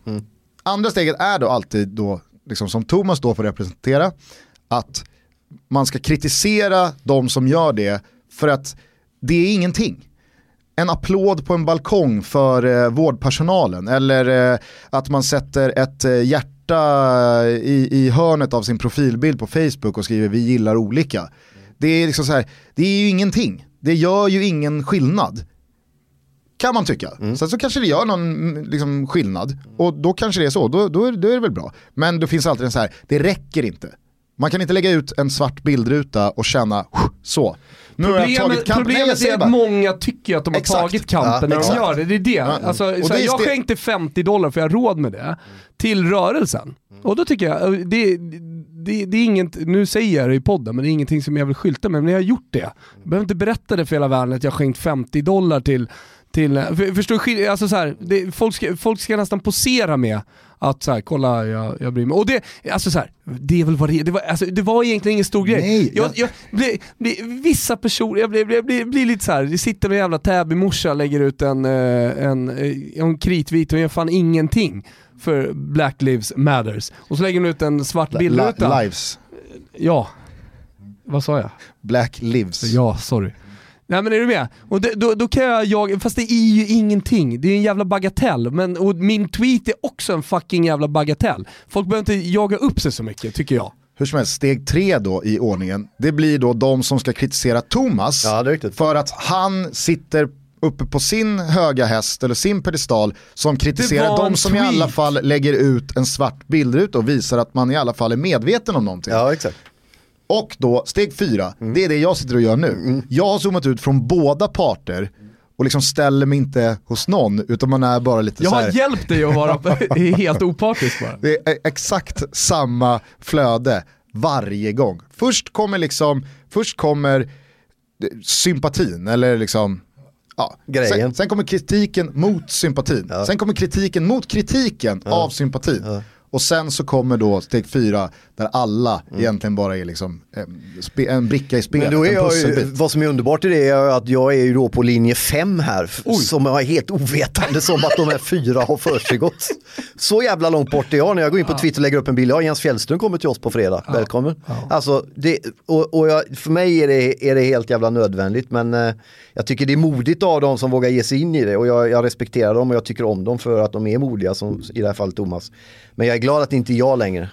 Speaker 1: Andra steget är då alltid då, liksom som Thomas då får representera, att man ska kritisera de som gör det för att det är ingenting. En applåd på en balkong för eh, vårdpersonalen eller eh, att man sätter ett eh, hjärta i, i hörnet av sin profilbild på Facebook och skriver vi gillar olika. Det är liksom så här, det är ju ingenting. Det gör ju ingen skillnad. Kan man tycka. Sen så kanske det gör någon mm, liksom, skillnad. Och då kanske det är så, då, då, är, då är det väl bra. Men det finns alltid en så här, det räcker inte. Man kan inte lägga ut en svart bildruta och känna så. Nu
Speaker 2: Problemet, problemet är att många tycker att de har
Speaker 1: Exakt.
Speaker 2: tagit kampen
Speaker 1: Ja,
Speaker 2: när de gör det. Det är det.
Speaker 1: Ja.
Speaker 2: Alltså,
Speaker 1: Och
Speaker 2: så
Speaker 1: det
Speaker 2: jag skänkte 50 dollar för jag har råd med det till rörelsen. Och då tycker jag, det, det, det är inget, nu säger jag det i podden, men det är ingenting som jag vill skylta med. Men jag har gjort det. Jag behöver inte berätta det för hela världen att jag har skänkt 50 dollar till till, för, förstår du, alltså så här, det, folk, ska, folk ska nästan posera med att så här, kolla jag, jag bryr mig. Och det, alltså så här, det är väl vad det är. Det var, alltså, det var egentligen ingen stor grej.
Speaker 1: Nej,
Speaker 2: jag,
Speaker 1: jag-
Speaker 2: blir, blir, vissa personer, jag blir, blir, blir, blir lite så här. det sitter en jävla Täby-morsa lägger ut en, eh, en, eh, en kritvit och gör fan ingenting för Black Lives Matters. Och så lägger hon ut en svart bildruta.
Speaker 1: Li- lives.
Speaker 2: Ja. Vad sa jag?
Speaker 1: Black lives.
Speaker 2: Ja, sorry. Nej men är du med? Och det, då, då kan jag jaga, fast det är ju ingenting, det är en jävla bagatell. Men, och min tweet är också en fucking jävla bagatell. Folk behöver inte jaga upp sig så mycket, tycker jag.
Speaker 1: Hur som helst, steg tre då i ordningen, det blir då de som ska kritisera Thomas
Speaker 3: Ja,
Speaker 1: för att han sitter uppe på sin höga häst eller sin pedestal som kritiserar de som i
Speaker 2: tweet.
Speaker 1: alla fall lägger ut en svart bildruta och visar att man i alla fall är medveten om någonting.
Speaker 3: Ja, exakt.
Speaker 1: Och då, steg fyra,
Speaker 3: Mm.
Speaker 1: det är det jag sitter och gör nu. Jag har zoomat ut från båda parter och liksom ställer mig inte hos någon utan man är bara lite
Speaker 2: Jag
Speaker 1: så
Speaker 2: har
Speaker 1: här,
Speaker 2: hjälpt dig att vara helt opartisk bara.
Speaker 1: Det är exakt samma flöde varje gång. Först kommer liksom, först kommer sympatin eller liksom Ja.
Speaker 3: Grejen.
Speaker 1: Sen, sen kommer kritiken mot sympatin.
Speaker 3: Ja.
Speaker 1: Sen kommer kritiken mot kritiken av sympatin.
Speaker 3: Ja.
Speaker 1: Och sen så kommer då steg fyra där alla
Speaker 3: Mm.
Speaker 1: egentligen bara är liksom eh, spe, en bricka i spelet,
Speaker 3: Men då är
Speaker 1: en
Speaker 3: jag ju, vad som är underbart i det är att jag är ju då på linje 5 här. f- Som är helt ovetande som att de här fyra har försiggått. Så jävla långt bort är jag när jag går in på Twitter och lägger upp en bild. Ja, Jens Fjällström kommer till oss på fredag. Välkommen. Alltså, det, och, och jag, för mig är det, är det helt jävla nödvändigt. Men eh, jag tycker det är modigt av dem som vågar ge sig in i det. Och jag, jag respekterar dem och jag tycker om dem för att de är modiga, som i det här fallet Thomas. Men jag glad att det inte är jag längre.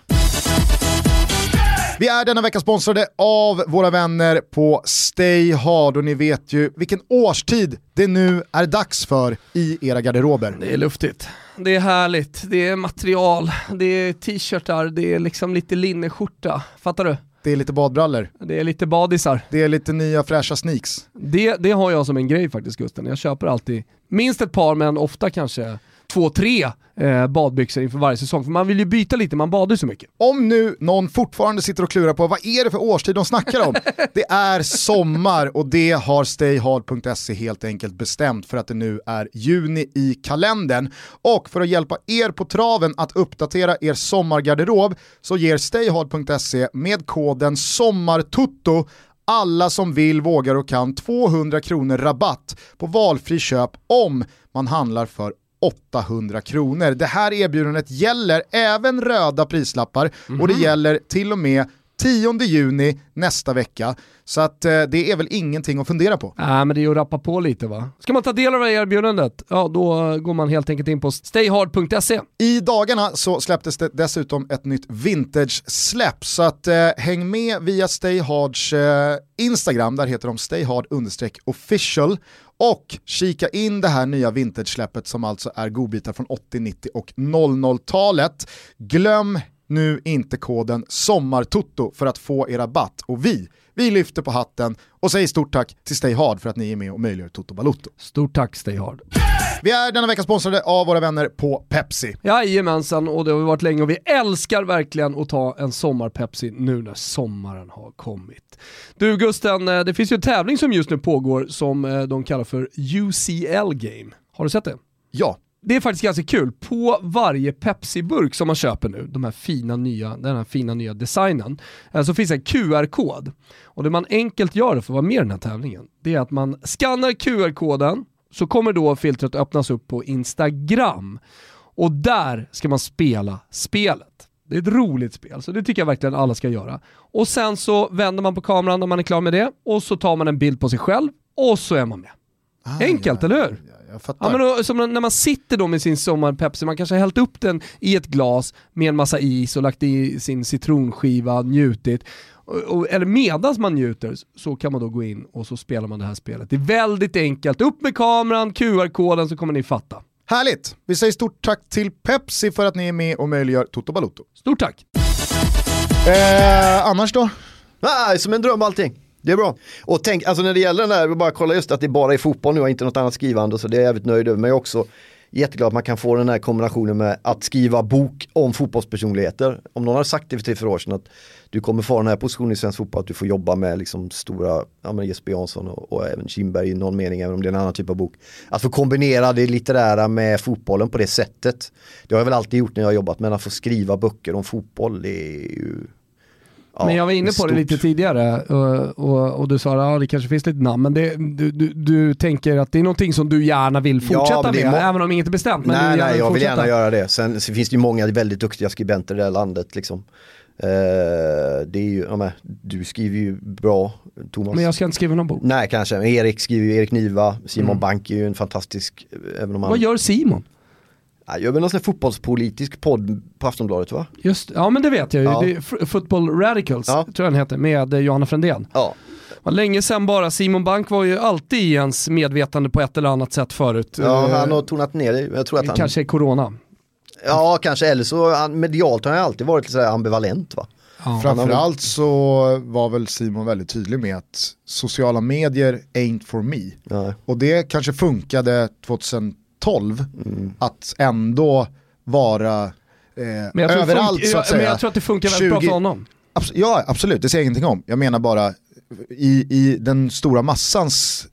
Speaker 1: Vi är denna vecka sponsrade av våra vänner på Stay Hard och ni vet ju vilken årstid det nu är dags för i era garderober.
Speaker 2: Det är luftigt. Det är härligt, det är material, det är t-shirtar, det är liksom lite linneskjorta. Fattar du?
Speaker 1: Det är lite badbrallor,
Speaker 2: Det är lite badisar.
Speaker 1: det är lite nya fräscha sneaks.
Speaker 2: Det, det har jag som en grej faktiskt Gusten. Jag köper alltid minst ett par men ofta kanske två, tre eh, badbyxor inför varje säsong. För man vill ju byta lite, man badar ju så mycket.
Speaker 1: Om nu någon fortfarande sitter och klurar på vad är det för årstid de snackar om? det är sommar och det har stayhard.se helt enkelt bestämt för att det nu är juni i kalendern. Och för att hjälpa er på traven att uppdatera er sommargarderob så ger stayhard.se med koden SOMMARTUTTO alla som vill, vågar och kan 200 kronor rabatt på valfri köp om man handlar för 800 kronor. Det här erbjudandet gäller även röda prislappar och det gäller till och med 10 juni nästa vecka. Så att eh, det är väl ingenting att fundera på.
Speaker 2: Nej men det är ju att rappa på lite va. Ska man ta del av det här erbjudandet, ja då går man helt enkelt in på stayhard.se.
Speaker 1: I dagarna så släpptes det dessutom ett nytt vintage-släpp så att eh, häng med via Stayhards eh, Instagram, där heter de stayhard-official och kika in det här nya vintage-släppet som alltså är godbitar från 80, 90 och 00-talet. Glöm nu inte koden SOMMARTOTO för att få er rabatt och vi, vi lyfter på hatten och säger stort tack till Stay Hard för att ni är med och möjliggör Toto Balotto.
Speaker 2: Stort tack Stayhard.
Speaker 1: Vi är denna vecka sponsrade av våra vänner på Pepsi.
Speaker 2: Jajamensan, och det har vi varit länge och vi älskar verkligen att ta en sommarpepsi nu när sommaren har kommit. Du Gusten, eh, det finns ju en tävling som just nu pågår som eh, de kallar för UCL Game. Har du sett det?
Speaker 1: Ja,
Speaker 2: det är faktiskt ganska kul. På varje Pepsi-burk som man köper nu, de här fina nya, den här fina nya designen, eh, så finns en QR-kod. Och det man enkelt gör för att vara med i den här tävlingen, det är att man skannar QR-koden, så kommer då filtret öppnas upp på Instagram. Och där ska man spela spelet. Det är ett roligt spel, så det tycker jag verkligen alla ska göra. Och sen så vänder man på kameran när man är klar med det, och så tar man en bild på sig själv, och så är man med. Enkelt, eller hur?
Speaker 1: jag fattar.
Speaker 2: Ja, men då, som när man sitter då med sin sommarpepsi, man kanske har hällt upp den i ett glas med en massa is och lagt i sin citronskiva, njutit. Och, och, eller medans man njuter så kan man då gå in och så spelar man det här spelet. Det är väldigt enkelt, upp med kameran, QR-koden så kommer ni fatta.
Speaker 1: Härligt! Vi säger stort tack till Pepsi för att ni är med och möjliggör Toto Balotto.
Speaker 2: Stort tack!
Speaker 1: Eh, annars då?
Speaker 3: Nej, som en dröm allting. Det är bra. Och tänk, alltså när det gäller den där, bara kolla just att det bara är fotboll nu och inte något annat skrivande så det är jag jävligt nöjd över. Men jag är också jätteglad att man kan få den här kombinationen med att skriva bok om fotbollspersonligheter. Om någon hade sagt det för tre, fyra år sedan att du kommer få den här positionen i svensk fotboll, att du får jobba med liksom stora, ja men Jesper Jansson och, och även Kindberg i någon mening, även om det är en annan typ av bok. Att få kombinera det litterära med fotbollen på det sättet. Det har jag väl alltid gjort när jag har jobbat, men att få skriva böcker om fotboll, det är ju Ja,
Speaker 2: men jag var inne på
Speaker 3: stort.
Speaker 2: det lite tidigare och, och, och du sa att ja, det kanske finns lite namn, men det, du, du, du tänker att det är någonting som du gärna vill
Speaker 3: Ja,
Speaker 2: fortsätta
Speaker 3: är
Speaker 2: med,
Speaker 3: må-
Speaker 2: även om inget är bestämt. Men
Speaker 3: nej, nej, jag vill
Speaker 2: fortsätta.
Speaker 3: gärna göra det. Sen så finns det ju många väldigt duktiga skribenter i det här landet. Liksom. Eh, det är ju, ja, men, du skriver ju bra, Thomas.
Speaker 2: Men jag ska inte skriva någon bok.
Speaker 3: Nej, kanske. Erik skriver ju, Erik Niva, Simon
Speaker 2: Mm.
Speaker 3: Bank är ju en fantastisk, eh, även om han...
Speaker 2: Vad gör Simon?
Speaker 3: Han gör väl någon sån här fotbollspolitisk podd på Aftonbladet va?
Speaker 2: Just, ja men det vet jag ju.
Speaker 3: Ja.
Speaker 2: Det är F- Football Radicals,
Speaker 3: Ja.
Speaker 2: tror jag den heter, med eh, Johanna Frändén.
Speaker 3: Ja.
Speaker 2: var länge sedan bara, Simon Bank var ju alltid i ens medvetande på ett eller annat sätt förut.
Speaker 3: Ja,
Speaker 2: Eh,
Speaker 3: han har tonat ner det. Jag tror att han...
Speaker 2: Kanske corona.
Speaker 3: Ja, kanske. Eller så medialt har han alltid varit lite ambivalent va?
Speaker 1: Ja. Framförallt så var väl Simon väldigt tydlig med att sociala medier ain't for me.
Speaker 3: Ja.
Speaker 1: Och det kanske funkade 2012 mm. att ändå vara eh, överallt så att säga.
Speaker 2: Men jag tror att det funkar väldigt 20... bra för honom.
Speaker 1: Abs ja absolut, det säger jag ingenting om. Jag menar bara i, i den stora massans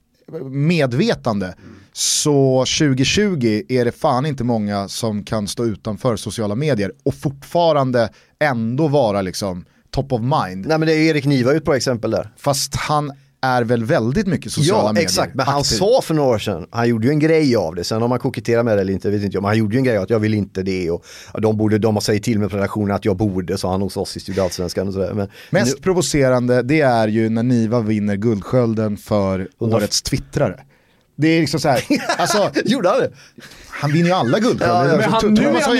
Speaker 1: medvetande så 2020 är det fan inte många som kan stå utanför sociala medier och fortfarande ändå vara liksom top of mind.
Speaker 3: Nej men det är Erik Niva ett bra exempel där.
Speaker 1: Fast han är väl väldigt mycket sociala
Speaker 3: ja,
Speaker 1: medier.
Speaker 3: Ja exakt, men han aktiv. sa för några år sedan, han gjorde ju en grej av det, sen om man koketterar med det eller inte vet inte jag, men han gjorde ju en grej av att jag vill inte det och de, borde, de har sagt till mig på redaktionen att jag borde, sa han hos oss i Studieallsvenskan och sådär. Men,
Speaker 1: Mest nu... provocerande det är ju när Niva vinner Guldskölden för 100... årets twittrare. Det är liksom så här, alltså,
Speaker 3: Gjorde han det?
Speaker 1: Han vinner ju alla Guldskölden. Ja,
Speaker 2: men han, nu är han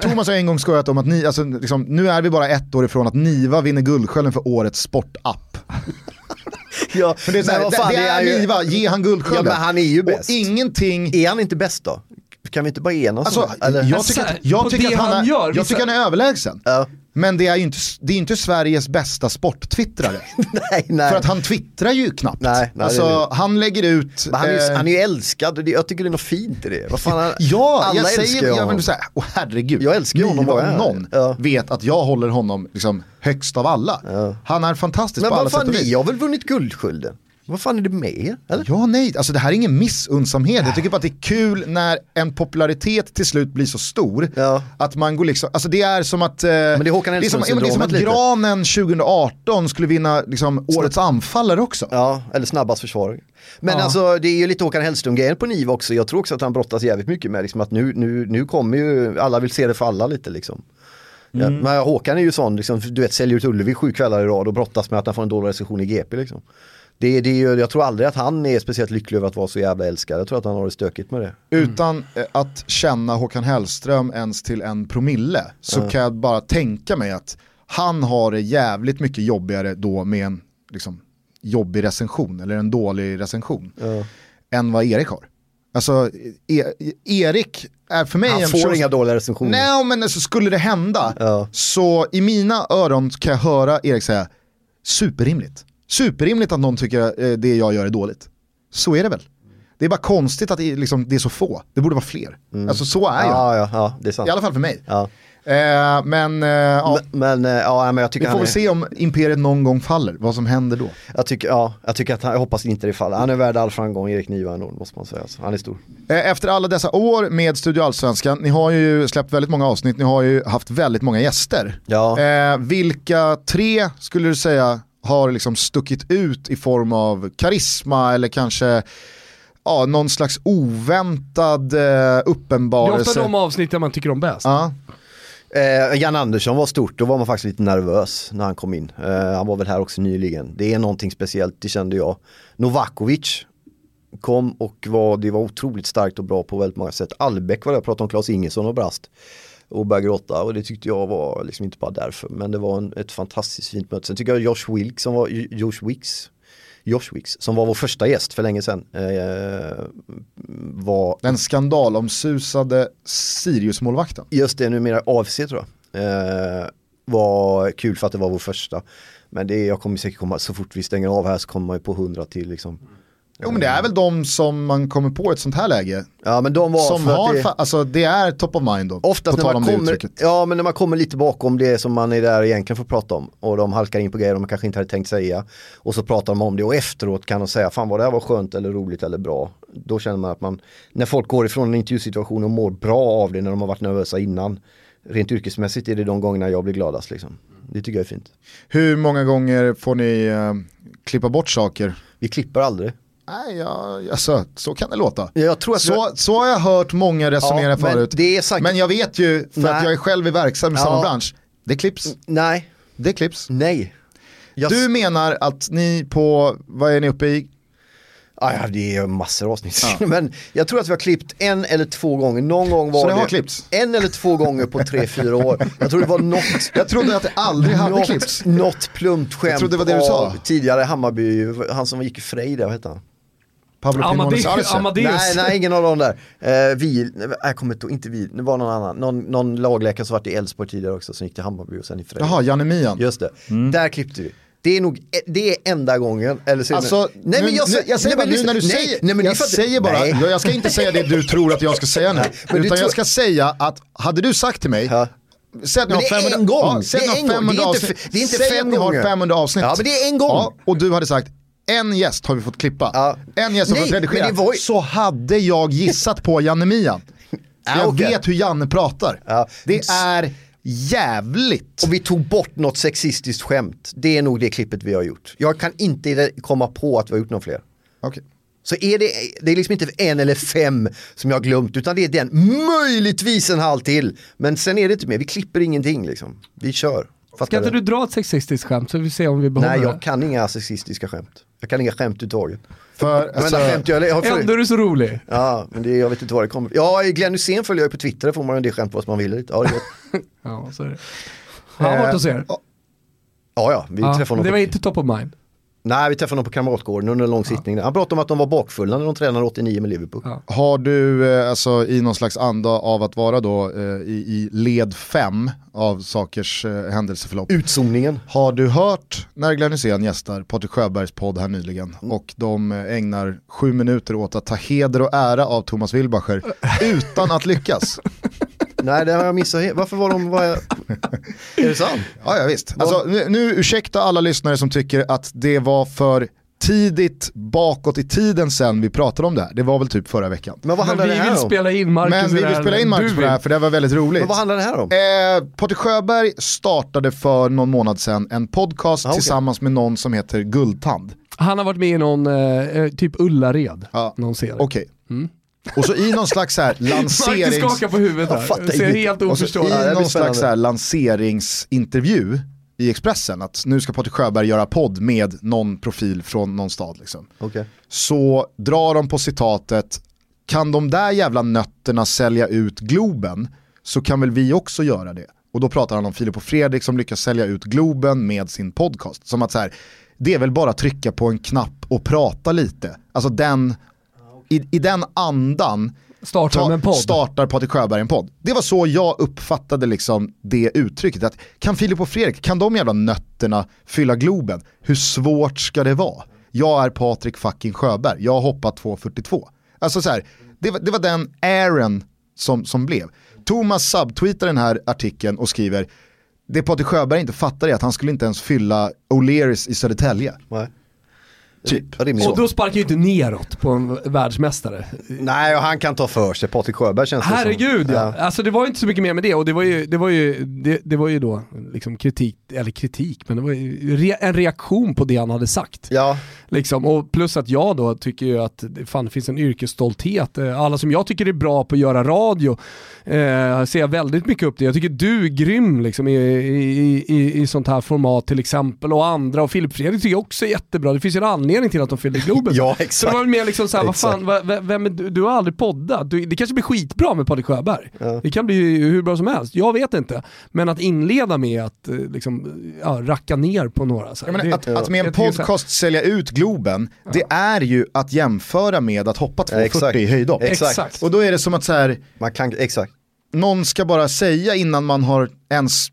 Speaker 1: Thomas har en gång skojat om att ni, alltså, liksom, nu är vi bara ett år ifrån att Niva vinner Guldskölden för årets sportapp.
Speaker 3: ja,
Speaker 1: för det är, så här, det, det är, är Niva, ge han Guldskölden.
Speaker 3: Ja, men han är ju bäst.
Speaker 1: Och ingenting...
Speaker 3: Är han inte bäst då? Kan vi inte bara enas
Speaker 1: alltså, om det? Jag tycker, att, jag tycker att han, är, gör, jag tycker han är överlägsen.
Speaker 3: Ja.
Speaker 1: Men det är ju inte, det är inte Sveriges bästa sporttwittrare.
Speaker 3: nej, nej.
Speaker 1: För att han twittrar ju knappt.
Speaker 3: Nej, nej,
Speaker 1: alltså. Han lägger ut...
Speaker 3: Men han, är, eh, han är ju älskad, jag tycker det är något fint i det. Vad fan,
Speaker 1: ja, alla jag säger, jag men så här, oh, herregud.
Speaker 3: Jag älskar honom
Speaker 1: bara någon ja. vet att jag håller honom liksom, högst av alla.
Speaker 3: Ja.
Speaker 1: Han är fantastisk men på alla sätt
Speaker 3: och vis. Men ni har väl vunnit Guldskölden? Vad fan är det med er? Eller?
Speaker 1: Ja, nej, alltså det här är ingen missunnsamhet. Jag tycker bara att det är kul när en popularitet till slut blir så stor.
Speaker 3: Ja.
Speaker 1: Att man går liksom, alltså det är som att, eh,
Speaker 3: Men det är, Håkan
Speaker 1: det är som, det är som att Granen 2018 skulle vinna liksom, årets anfallare också.
Speaker 3: Ja, eller snabbast försvarare. Men ja. alltså det är ju lite Håkan Hellström-grejen på NIV också. Jag tror också att han brottas jävligt mycket med liksom, att nu, nu, nu kommer ju, alla vill se det för alla lite liksom. Mm. Ja, men Håkan är ju sån, liksom, du vet säljer ut Ullevi sju kvällar i rad och brottas med att han får en dålig recension i GP liksom det, det, jag tror aldrig att han är speciellt lycklig över att vara så jävla älskad. Jag tror att han har det stökigt med det.
Speaker 1: Mm. Utan eh, att känna Håkan Hellström ens till en promille så mm. kan jag bara tänka mig att han har det jävligt mycket jobbigare då med en liksom, jobbig recension eller en dålig recension
Speaker 3: mm.
Speaker 1: än vad Erik har. Alltså e Erik är för mig
Speaker 3: Han får person... inga dåliga recensioner.
Speaker 1: Nej men alltså, skulle det hända så i mina öron kan jag höra Erik säga superrimligt. Superrimligt att någon tycker eh, det jag gör är dåligt. Så är det väl. Det är bara konstigt att det, liksom, det är så få. Det borde vara fler. Mm. Alltså så är jag.
Speaker 3: Ja, ja, ja, det är sant.
Speaker 1: I alla fall för mig.
Speaker 3: Ja.
Speaker 1: Eh, men, eh, ja.
Speaker 3: men, men, eh, ja, men jag tycker
Speaker 1: Vi får väl är... se om imperiet någon gång faller, vad som händer då.
Speaker 3: Jag tycker, ja, jag tycker att han, jag hoppas inte det faller. Han är värd all framgång, Erik Niva ändå, måste man säga. Han är stor.
Speaker 1: Eh, efter alla dessa år med Studio Allsvenskan, ni har ju släppt väldigt många avsnitt, ni har ju haft väldigt många gäster.
Speaker 3: Ja.
Speaker 1: Eh, vilka tre skulle du säga har liksom stuckit ut i form av karisma eller kanske ja, någon slags oväntad eh, uppenbarelse. Det är
Speaker 2: ofta de avsnitt man tycker om bäst.
Speaker 1: Ja.
Speaker 3: Eh, Jan Andersson var stort, då var man faktiskt lite nervös när han kom in. Eh, han var väl här också nyligen. Det är någonting speciellt, det kände jag. Novakovic kom och var, det var otroligt starkt och bra på väldigt många sätt. Albeck var det, jag pratade om Claes Ingesson och brast och började gråta och det tyckte jag var liksom inte bara därför men det var en, ett fantastiskt fint möte. Sen tycker jag Josh Wilks som var Josh Wicks Josh Wicks som var vår första gäst för länge sedan. Eh, var...
Speaker 1: Den skandalomsusade Sirius-målvakten.
Speaker 3: Just det, numera AFC tror jag. Eh, var kul för att det var vår första. Men det jag kommer säkert komma, så fort vi stänger av här så kommer man ju på hundra till liksom.
Speaker 1: Jo men det är väl de som man kommer på i ett sånt här läge.
Speaker 3: Ja men de var
Speaker 1: som har, det, alltså det är top of mind då.
Speaker 3: Oftast när man kommer, ja men när man kommer lite bakom det som man är där egentligen får prata om. Och de halkar in på grejer de kanske inte hade tänkt säga. Och så pratar de om det och efteråt kan de säga fan vad det här var skönt eller roligt eller bra. Då känner man att man, när folk går ifrån en intervjusituation och mår bra av det när de har varit nervösa innan. Rent yrkesmässigt är det de gångerna jag blir gladast liksom. Det tycker jag är fint.
Speaker 1: Hur många gånger får ni uh, klippa bort saker?
Speaker 3: Vi klipper aldrig.
Speaker 1: Nej, ja, alltså, så kan det låta.
Speaker 3: Jag tror att
Speaker 1: så, så har jag hört många resonera
Speaker 3: Ja, men
Speaker 1: förut.
Speaker 3: det är sagt-
Speaker 1: Men jag vet ju, för att
Speaker 3: Nej.
Speaker 1: jag är själv är verksam i
Speaker 3: Ja.
Speaker 1: samma bransch, det klipps.
Speaker 3: Nej,
Speaker 1: Det klipps.
Speaker 3: nej. Jag,
Speaker 1: Du menar att ni på, vad är ni uppe i?
Speaker 3: Ah, ja, det är massor av avsnitt. Men jag tror att vi har klippt en eller två gånger. Någon gång var
Speaker 1: Så det
Speaker 3: det
Speaker 1: har klippts?
Speaker 3: en eller två gånger på tre, fyra år. Jag tror det var något,
Speaker 1: Jag trodde att det aldrig hade klippts.
Speaker 3: något, plumpt skämt
Speaker 1: trodde det var det du sa.
Speaker 3: tidigare Hammarby, han som gick i Frej där, vad hette han?
Speaker 1: Pablo
Speaker 2: Amadeus.
Speaker 1: Pimones Arce.
Speaker 2: Amadeus.
Speaker 3: Nej, nej, ingen av dem där. Eh, vi, nej, jag kommer inte, inte vi, det var någon annan. Någon, någon lagläkare som varit i Elfsborg tidigare också som gick till Hammarby och sen i Frej.
Speaker 1: Jaha, Janne Mian.
Speaker 3: Just det, där klippte vi. Det är nog, det är enda gången. Eller så
Speaker 1: Alltså,
Speaker 3: nej, men
Speaker 1: nu,
Speaker 3: jag,
Speaker 1: nu, jag säger
Speaker 3: nej,
Speaker 1: bara,
Speaker 3: men
Speaker 1: nu när du
Speaker 3: lyssna-
Speaker 1: säger,
Speaker 3: nej, men
Speaker 1: jag säger bara,
Speaker 3: nej.
Speaker 1: jag, jag ska inte säga det du tror att jag ska säga nu.
Speaker 3: men
Speaker 1: utan
Speaker 3: tror-
Speaker 1: jag ska säga att, hade du sagt till mig,
Speaker 3: Ja.
Speaker 1: Säg att ni
Speaker 3: Men
Speaker 1: har
Speaker 3: det är
Speaker 1: 500,
Speaker 3: en gång.
Speaker 1: Ja,
Speaker 3: Det är
Speaker 1: att ni har
Speaker 3: en gång.
Speaker 1: 500
Speaker 3: Det är inte
Speaker 1: avsnitt.
Speaker 3: det är inte
Speaker 1: Säg
Speaker 3: fem
Speaker 1: att ni har
Speaker 3: gånger.
Speaker 1: 500 avsnitt.
Speaker 3: Ja, men det är en gång.
Speaker 1: Ja, och du hade sagt, en gäst har vi fått klippa.
Speaker 3: Ja.
Speaker 1: En gäst har
Speaker 3: Nej,
Speaker 1: fått redigera.
Speaker 3: var
Speaker 1: Så hade jag gissat på Janne Mian.
Speaker 3: Ja,
Speaker 1: jag
Speaker 3: okej.
Speaker 1: vet hur Janne pratar.
Speaker 3: Ja.
Speaker 1: Det är jävligt.
Speaker 3: Och vi tog bort något sexistiskt skämt. Det är nog det klippet vi har gjort. Jag kan inte komma på att vi har gjort något fler.
Speaker 1: Okej.
Speaker 3: Så är det, det är liksom inte en eller fem som jag har glömt utan det är den, möjligtvis en halv till. Men sen är det inte mer, vi klipper ingenting liksom. Vi kör. Fattar
Speaker 2: Ska inte
Speaker 3: du?
Speaker 2: dra ett sexistiskt skämt så vi ser om vi behåller
Speaker 3: Nej,
Speaker 2: det?
Speaker 3: jag kan inga sexistiska skämt. Jag kan inga skämt överhuvudtaget.
Speaker 1: För,
Speaker 3: Jag
Speaker 1: alltså,
Speaker 3: menar, skämt jag, jag för...
Speaker 2: Ändå är du så rolig.
Speaker 3: Ja, men det, jag vet inte var det kommer. Ja, Glenn Hysén följer jag på Twitter, där får man en del skämt på vad man vill. Ja, det är gott.
Speaker 2: Ja, så är det. Han har varit hos er.
Speaker 3: ja, ja, vi
Speaker 2: Ja,
Speaker 3: träffade honom
Speaker 2: det var inte top of mind.
Speaker 3: Nej, vi träffade honom på Kamratgården under en lång sittning. Han pratade om att de var bakfulla när de tränade 89 med Liverpool.
Speaker 2: Ja.
Speaker 1: Har du eh, alltså, i någon slags anda av att vara då eh, i, i led fem av sakers eh, händelseförlopp.
Speaker 3: Utzoningen.
Speaker 1: Har du hört när Glenn Hysén gästar Patrik Sjöbergs podd här nyligen och de ägnar sju minuter åt att ta heder och ära av Thomas Wilbacher utan att lyckas?
Speaker 3: Nej, det har jag missat. Varför var de... Var jag... är det sant?
Speaker 1: Ja, ja visst. Alltså, nu, nu ursäkta alla lyssnare som tycker att det var för tidigt bakåt i tiden sen vi pratade om det här. Det var väl typ förra veckan.
Speaker 3: Men vad
Speaker 2: Men
Speaker 3: handlar
Speaker 2: vi
Speaker 3: det här
Speaker 2: vill
Speaker 3: om?
Speaker 2: spela in Marcus
Speaker 1: Men vi vill
Speaker 2: här.
Speaker 1: spela in Marcus
Speaker 2: Du
Speaker 1: på det här
Speaker 2: vill.
Speaker 1: för det var väldigt roligt.
Speaker 3: Men vad handlar det här om?
Speaker 1: Eh, Patrik Sjöberg startade för någon månad sedan en podcast
Speaker 3: Ah, okej.
Speaker 1: tillsammans med någon som heter Guldtand.
Speaker 2: Han har varit med i någon, eh, typ Ullared,
Speaker 1: Ja.
Speaker 2: någon serie.
Speaker 1: Okej. Och så i någon slags så här
Speaker 2: Marcus
Speaker 1: lanserings...
Speaker 2: skakar på huvudet där.
Speaker 3: fattar
Speaker 2: Ser helt oförstående
Speaker 1: i någon slags så här lanseringsintervju i Expressen, att nu ska Patrik Sjöberg göra podd med någon profil från någon stad. Liksom.
Speaker 3: Okej.
Speaker 1: Så drar de på citatet, kan de där jävla nötterna sälja ut Globen så kan väl vi också göra det. Och då pratar han om Filip och Fredrik som lyckas sälja ut Globen med sin podcast. Som att så här, det är väl bara att trycka på en knapp och prata lite. Alltså den, i, i den andan
Speaker 2: Startar de en podd?
Speaker 1: startar Patrik Sjöberg en podd. Det var så jag uppfattade liksom det uttrycket. Att kan Filip och Fredrik, kan de jävla nötterna fylla Globen? Hur svårt ska det vara? Jag är Patrik fucking Sjöberg, jag har hoppat 2.42. Alltså så här, det, var, det var den Aaron som, som blev. Thomas subtweetar den här artikeln och skriver det Patrik Sjöberg inte fattar är att han skulle inte ens fylla O'Learys i Södertälje.
Speaker 3: Nej.
Speaker 1: Typ.
Speaker 3: Rimligt.
Speaker 2: Och då sparkar ju inte neråt på en världsmästare.
Speaker 3: Nej, och han kan ta för sig. Patrik Sjöberg känns det som.
Speaker 2: Herregud ja. Alltså det var inte så mycket mer med det och det var ju, det var ju, det, det var ju då liksom kritik, eller kritik, men det var ju re, en reaktion på det han hade sagt.
Speaker 3: Ja,
Speaker 2: Liksom. Och plus att jag då tycker ju att det, fan, det finns en yrkesstolthet. Eh, Alla som jag tycker är bra på att göra radio eh, ser jag väldigt mycket upp till. Jag tycker du är grym liksom, i, i, i, i sånt här format till exempel och andra. Och Filip Fredrik tycker jag också är jättebra. Det finns ju en anledning till att de fyllde Globen.
Speaker 3: Ja,
Speaker 2: Så
Speaker 3: exakt.
Speaker 2: det var mer liksom såhär, vad fan, vad- vem, är du, du har aldrig poddat. Du, det kanske blir skitbra med Patrik Sjöberg. Det kan bli hur bra som helst, jag vet inte. Men att inleda med att eh, liksom, ja, racka ner på några. Så här,
Speaker 1: menar,
Speaker 2: det-
Speaker 1: att, att med en
Speaker 2: så här-
Speaker 1: podcast sälja ut Globen, det är ju att jämföra med att hoppa 2,40
Speaker 3: exakt.
Speaker 1: i höjdhopp.
Speaker 3: Exakt.
Speaker 2: Exakt.
Speaker 1: Och då är det som att så här,
Speaker 3: man kan, exakt.
Speaker 1: någon ska bara säga innan man har ens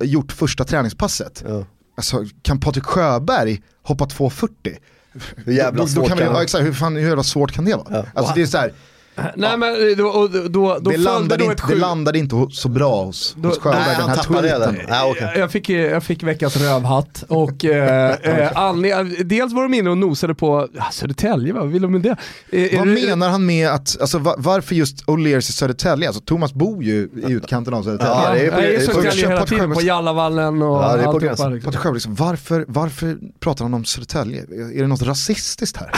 Speaker 1: gjort första träningspasset.
Speaker 3: Ja.
Speaker 1: Alltså, kan Patrik Sjöberg hoppa 2,40?
Speaker 3: Hur jävla
Speaker 1: då, då
Speaker 3: svårt
Speaker 1: kan
Speaker 3: det
Speaker 1: ja,
Speaker 3: vara?
Speaker 1: exakt, hur, fan, hur jävla svårt kan det vara?
Speaker 3: Ja.
Speaker 1: Alltså det är så här,
Speaker 2: Nej men eh, då, då, då, då
Speaker 1: det, landade
Speaker 2: då
Speaker 1: inte, det landade inte så bra hos, hos Sjöberg, den här tweeten.
Speaker 3: Ah, okay.
Speaker 2: jag, fick, jag fick veckans rövhatt och eh, eh, dels var de inne och nosade på Södertälje, vad vill de med det?
Speaker 1: Eh, vad menar han med att, alltså, var, varför just O'Lears i Södertälje? Alltså, Thomas bor ju i utkanten av Södertälje.
Speaker 2: Ja, det är på, jag är Södertälje hela tiden, på Jallavallen och ja, det är på alltihopa.
Speaker 1: Liksom. Liksom, varför, varför pratar han om Södertälje? Är det något rasistiskt här?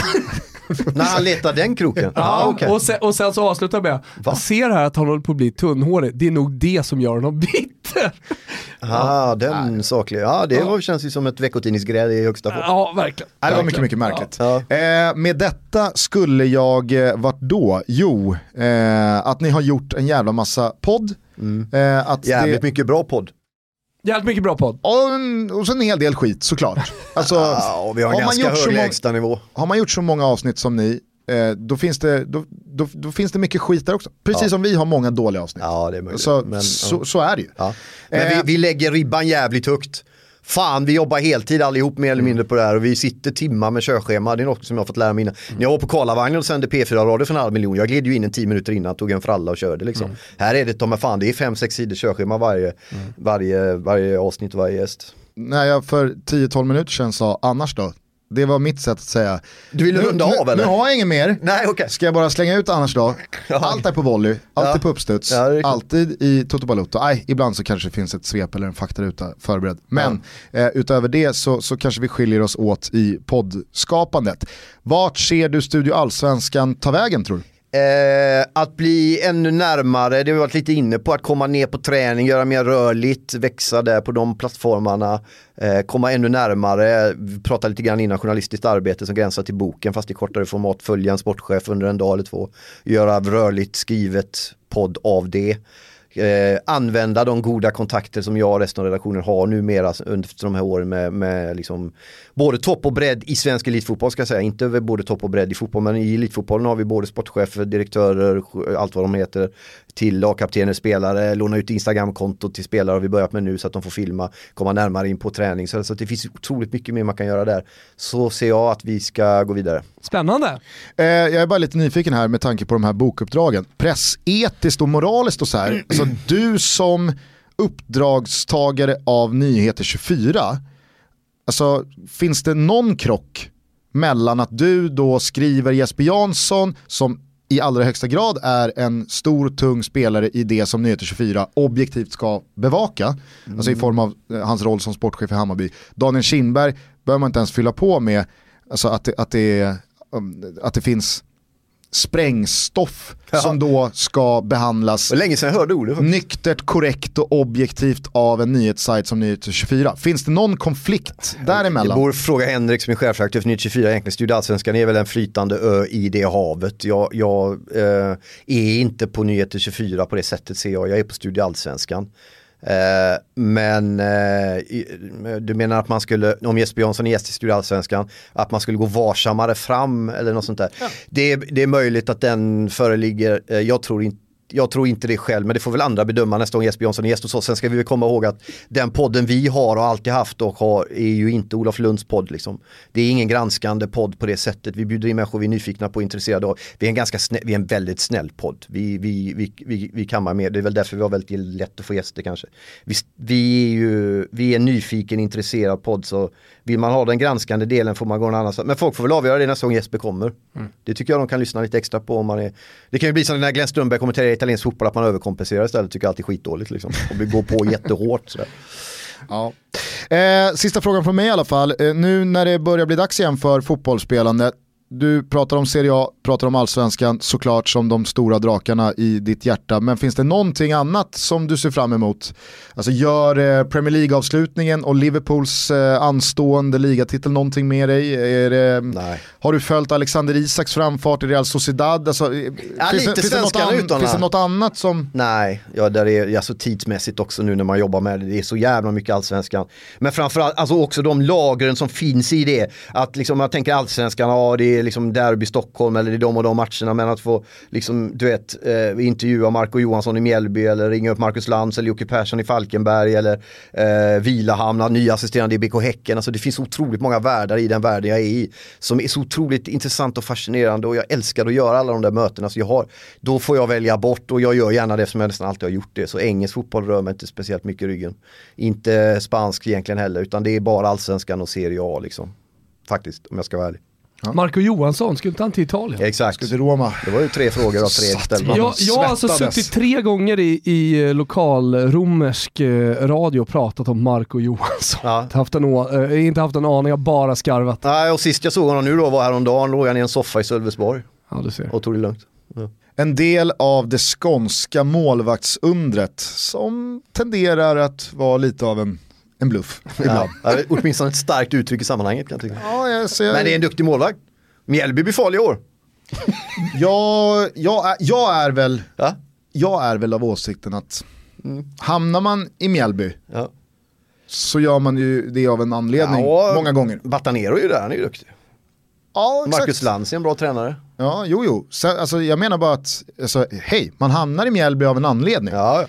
Speaker 3: När han letar den kroken?
Speaker 2: Ja, ah, okay. och, sen, och sen så avslutar jag med, jag ser här att han håller på att bli tunnhårig, det är nog det som gör honom bitter.
Speaker 3: Ja, den sakliga. Ja, det ja. känns ju som ett veckotidningsgräl i högsta
Speaker 2: form. Ja, verkligen.
Speaker 1: Det var mycket, mycket märkligt. Ja. Eh, med detta skulle jag, eh, vart då? Jo, eh, att ni har gjort en jävla massa podd.
Speaker 3: Mm. Eh, att Jävligt det... mycket bra podd.
Speaker 2: Jävligt mycket bra podd.
Speaker 1: Och, och så en hel del skit såklart. Alltså,
Speaker 3: ja, och vi har, har en ganska hög lägstanivå.
Speaker 1: Har man gjort så många avsnitt som ni, eh, då, finns det, då, då, då, finns det mycket skit där också. Precis ja. som vi har många dåliga avsnitt.
Speaker 3: Ja, det är möjligt.
Speaker 1: Så, men, så, så, är det ju.
Speaker 3: Ja. Men eh, vi, vi lägger ribban jävligt högt fan vi jobbar heltid allihop mer eller mm. mindre på det här och vi sitter timmar med körschema. Det är något som jag har fått lära mig innan. Mm. När jag var på Karlavagnen och sände P4-radio för en halv miljon, jag gled ju in en tio minuter innan, tog en fralla och körde liksom. Mm. Här är det, de fan, det är fem, sex sidor körschema varje, mm. varje, varje avsnitt och varje gäst.
Speaker 1: När jag för 10-12 minuter sedan sa annars då, det var mitt sätt att säga.
Speaker 3: Du vill runda av eller?
Speaker 1: Nu har jag inget mer.
Speaker 3: Nej, okay.
Speaker 1: Ska jag bara slänga ut annars då? Allt är på volley, allt ja. är på uppstuds, ja, alltid i Toto Balotto. Nej, ibland så kanske det finns ett svep eller en faktaruta förberedd. Men ja. eh, utöver det så, så kanske vi skiljer oss åt i poddskapandet. Vart ser du Studio Allsvenskan ta vägen tror du?
Speaker 3: Eh, att bli ännu närmare, det har vi varit lite inne på, att komma ner på träning, göra mer rörligt, växa där på de plattformarna, eh, komma ännu närmare, vi pratade lite grann innan journalistiskt arbete som gränsar till boken fast i kortare format, följa en sportchef under en dag eller två, göra rörligt skrivet podd av det eh, använda de goda kontakter som jag och resten av redaktionen har numera under de här åren med, med liksom, både topp och bredd i svensk elitfotboll ska jag säga, inte både topp och bredd i fotboll men i elitfotbollen har vi både sportchefer, direktörer, allt vad de heter, till lagkaptener, spelare, låna ut Instagramkonto till spelare har vi börjat med nu så att de får filma, komma närmare in på träning. Så, så det finns otroligt mycket mer man kan göra där. Så ser jag att vi ska gå vidare.
Speaker 2: Spännande.
Speaker 1: Eh, jag är bara lite nyfiken här med tanke på de här bokuppdragen. Pressetiskt och moraliskt och så här. Alltså, du som uppdragstagare av Nyheter 24, alltså finns det någon krock mellan att du då skriver Jesper Jansson som i allra högsta grad är en stor tung spelare i det som Nyheter 24 objektivt ska bevaka. Mm. Alltså i form av eh, hans roll som sportchef i Hammarby. Daniel Kindberg behöver man inte ens fylla på med alltså att, det, att, det, um, att det finns sprängstoff ja. som då ska behandlas
Speaker 3: länge sedan jag hörde ordet.
Speaker 1: nyktert, korrekt och objektivt av en nyhetssajt som Nyheter 24. Finns det någon konflikt däremellan?
Speaker 3: Jag borde fråga Henrik som är chefredaktör för Nyheter 24, egentligen Studio Allsvenskan är väl en flytande ö i det havet. Jag, jag eh, är inte på Nyheter 24 på det sättet ser jag, jag är på Studio Allsvenskan. Eh, men eh, du menar att man skulle, om Jesper Jansson är gäst i Studio Allsvenskan, att man skulle gå varsammare fram eller något sånt där. Ja. Det, det, är möjligt att den föreligger, eh, jag tror inte jag tror inte det själv, men det får väl andra bedöma nästa gång Jesper Jansson är gäst hos oss. Sen ska vi väl komma ihåg att den podden vi har och alltid haft och har är ju inte Olof Lunds podd. Liksom. Det är ingen granskande podd på det sättet. Vi bjuder in människor vi är nyfikna på och intresserade av. Vi är en, ganska snäll, vi är en väldigt snäll podd. Vi, vi, vi, vi, vi kammar med, det är väl därför vi har väldigt lätt att få gäster kanske. Vi, vi är ju vi är en nyfiken, intresserad podd så vill man ha den granskande delen får man gå någon annanstans. Men folk får väl avgöra det nästa gång Jesper kommer. Mm. Det tycker jag de kan lyssna lite extra på om man är Det kan ju bli som när Glenn Strömberg kommenterar italiensk fotboll att man överkompenserar istället. Tycker jag alltid är skitdåligt liksom. Och går på jättehårt. Sådär.
Speaker 1: Ja. Eh, sista frågan från mig i alla fall. Eh, nu när det börjar bli dags igen för fotbollsspelande, du pratar om Serie A, pratar om allsvenskan såklart som de stora drakarna i ditt hjärta. Men finns det någonting annat som du ser fram emot? Alltså gör eh, Premier League-avslutningen och Liverpools eh, anstående ligatitel någonting med dig? Är det,
Speaker 3: Nej.
Speaker 1: Har du följt Alexander Isaks framfart i Real Sociedad? Alltså,
Speaker 3: ja, finns, det, finns, det något an,
Speaker 1: finns det något annat som...
Speaker 3: Nej, ja, där är alltså tidsmässigt också nu när man jobbar med det. Det är så jävla mycket allsvenskan. Men framförallt alltså också de lagren som finns i det. Att liksom, jag tänker allsvenskan, ja det det är liksom derby Stockholm eller det är de och de matcherna men att få liksom, du vet, eh, intervjua Marco Johansson i Mjällby eller ringa upp Marcus Lantz eller Jocke Persson i Falkenberg eller eh, Vilahamn, ny assisterande i BK Häcken. Alltså det finns otroligt många världar i den världen jag är i som är så otroligt intressant och fascinerande och jag älskar att göra alla de där mötena. Så jag har, då får jag välja bort och jag gör gärna det som jag nästan alltid har gjort det. Så engelsk fotboll rör mig inte speciellt mycket i ryggen. Inte spansk egentligen heller utan det är bara allsvenskan och Serie A liksom. Faktiskt, om jag ska vara ärlig.
Speaker 2: Ja. Marco Johansson, skulle inte han till Italien?
Speaker 3: Exakt.
Speaker 1: Skulle till Roma.
Speaker 3: Det var ju tre frågor av tre ställda.
Speaker 2: Jag, jag har alltså suttit tre gånger i, i eh, lokal romersk eh, radio och pratat om Marco Johansson. Ja. Haft en, äh, inte haft en aning, jag har bara skarvat.
Speaker 3: Nej, och sist jag såg honom nu då var häromdagen, låg han i en soffa i Sölvesborg.
Speaker 2: Ja, du ser.
Speaker 3: Och tog det lugnt.
Speaker 1: Ja. En del av det skånska målvaktsundret som tenderar att vara lite av en en bluff ibland.
Speaker 3: Ja, åtminstone ett starkt uttryck i sammanhanget kan jag tycka.
Speaker 1: Ja, jag ser...
Speaker 3: Men det är en duktig målvakt. Mjällby blir farlig i år.
Speaker 1: ja, jag, är, jag, är väl, ja? jag är väl av åsikten att mm. hamnar man i Mjällby ja. så gör man ju det av en anledning ja, många gånger.
Speaker 3: Batanero är ju där, han är ju duktig. Ja, Marcus Lantz är en bra tränare.
Speaker 1: Ja, jo, jo. Så, alltså, jag menar bara att, alltså, hej, man hamnar i Mjällby av en anledning.
Speaker 3: Ja.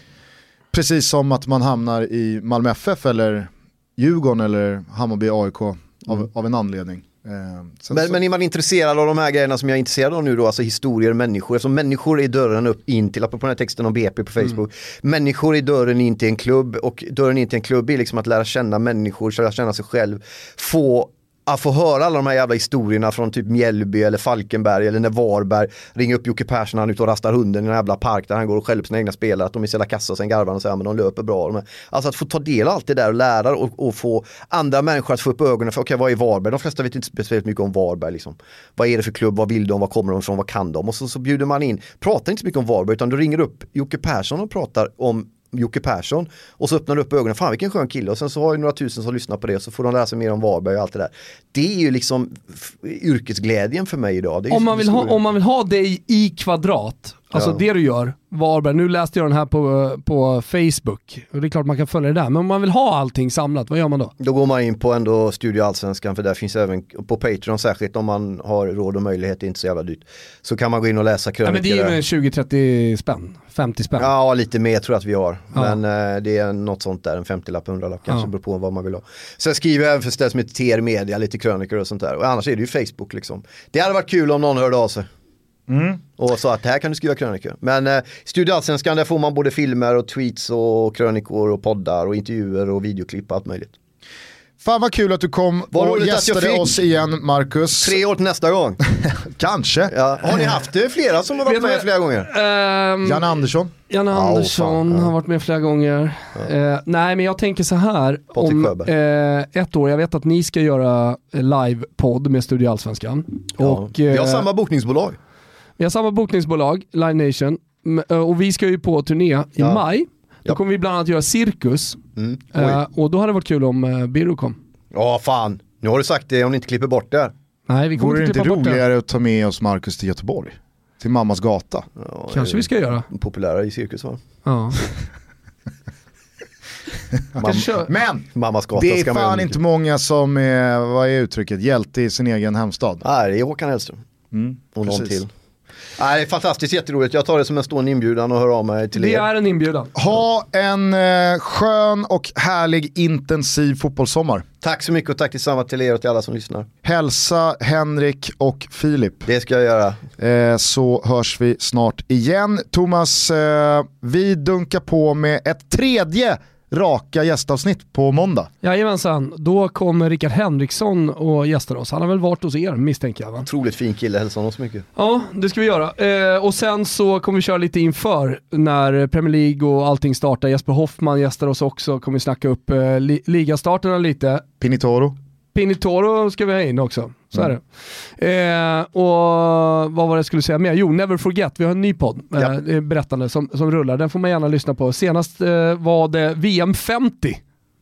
Speaker 1: Precis som att man hamnar i Malmö FF eller Djurgården eller Hammarby AIK av, mm. av en anledning.
Speaker 3: Eh, men, så... men är man intresserad av de här grejerna som jag är intresserad av nu då, alltså historier, människor, alltså människor är dörren upp in till, apropå den här texten om BP på Facebook, mm. människor är dörren in till en klubb och dörren in till en klubb är liksom att lära känna människor, lära känna sig själv, få att få höra alla de här jävla historierna från typ Mjällby eller Falkenberg eller när Varberg ringer upp Jocke Persson när han är ute och rastar hunden i en jävla park där han går och skäller på sina egna spelare att de är så jävla kassa och sen garvar och säger att de löper bra. Alltså att få ta del av allt det där och lära och, och få andra människor att få upp ögonen för okej okay, vad är Varberg? De flesta vet inte speciellt mycket om Varberg liksom. Vad är det för klubb? Vad vill de? Vad kommer de ifrån? Vad kan de? Och så, så bjuder man in, pratar inte så mycket om Varberg utan du ringer upp Jocke Persson och pratar om Jocke Persson. Och så öppnar du upp ögonen, fan vilken skön kille. Och sen så har ju några tusen som lyssnar på det. Och så får de sig mer om Varberg och allt det där. Det är ju liksom yrkesglädjen för mig idag.
Speaker 2: om, man vill ha, om man vill ha dig i kvadrat, alltså ja. det du gör, Varberg, nu läste jag den här på, på Facebook, och det är klart man kan följa det där, men om man vill ha allting samlat, vad gör man då?
Speaker 3: Då går man in på ändå Studio Allsvenskan, för där finns även på Patreon särskilt om man har råd och möjlighet, det är inte så jävla dyrt. Så kan man gå in och läsa krönikor.
Speaker 2: Ja, men det är ju 20-30 spänn, 50 spänn.
Speaker 3: Ja, lite mer tror jag att vi har. Ja. Men eh, det är något sånt där, en 50-lapp, 100-lapp kanske, ja. beror på vad man vill ha. Sen skriver jag även för stället som heter TR Media, lite krönikor och sånt där. Och annars är det ju Facebook liksom. Det hade varit kul om någon hörde av sig. Mm. Och sa att här kan du skriva krönikor. Men eh, Studio Allsvenskan där får man både filmer och tweets och krönikor och poddar och intervjuer och videoklipp och allt möjligt.
Speaker 1: Fan vad kul att du kom Var och gästade oss igen Marcus.
Speaker 3: Tre år till nästa gång.
Speaker 1: Kanske.
Speaker 3: Ja. Har ni haft det flera som har varit med flera gånger?
Speaker 1: Um, Janne Andersson.
Speaker 2: Janne Andersson oh, har varit med flera gånger. Ja. Uh, nej men jag tänker så här. om uh, ett år, jag vet att ni ska göra live-podd med Studio Allsvenskan. Ja. Och,
Speaker 3: uh, vi har samma bokningsbolag.
Speaker 2: Vi har samma bokningsbolag, Live Nation, och vi ska ju på turné i ja. maj. Då kommer vi bland annat göra Cirkus. Mm. Uh, och då hade det varit kul om uh, Birro kom.
Speaker 3: Ja, fan. Nu har du sagt det om ni inte klipper bort det.
Speaker 2: Nej, vi kommer Vore
Speaker 1: inte det inte roligare att ta med oss Marcus till Göteborg? Till mammas gata?
Speaker 2: Ja, Kanske vi ska göra.
Speaker 3: Populära i cirkus va?
Speaker 2: Ja.
Speaker 1: Mam Men Mammas gata det är fan inte många som är, vad är uttrycket, hjälte i sin egen hemstad.
Speaker 3: Nej, det är Håkan Hellström. Mm, och någon till. Nej, det är fantastiskt jätteroligt. Jag tar det som en stående inbjudan och hör av mig till
Speaker 2: det
Speaker 3: er.
Speaker 2: Det är en inbjudan.
Speaker 1: Ha en eh, skön och härlig intensiv fotbollssommar.
Speaker 3: Tack så mycket och tack tillsamma till er och till alla som lyssnar.
Speaker 1: Hälsa Henrik och Filip.
Speaker 3: Det ska jag göra.
Speaker 1: Eh, så hörs vi snart igen. Thomas, eh, vi dunkar på med ett tredje raka gästavsnitt på måndag.
Speaker 2: Jajamensan, då kommer Rickard Henriksson och gästar oss. Han har väl varit hos er misstänker jag va?
Speaker 3: Otroligt fin kille, hälsa honom så mycket.
Speaker 2: Ja, det ska vi göra. Eh, och sen så kommer vi köra lite inför när Premier League och allting startar. Jesper Hoffman gästar oss också, kommer snacka upp eh, li ligastarterna lite.
Speaker 1: Pinitoro.
Speaker 2: Pinitoro ska vi ha in också. Så mm. är det. Eh, och vad var det jag skulle säga mer? Jo, Never Forget, vi har en ny podd eh, berättande som, som rullar. Den får man gärna lyssna på. Senast eh, var det VM 50.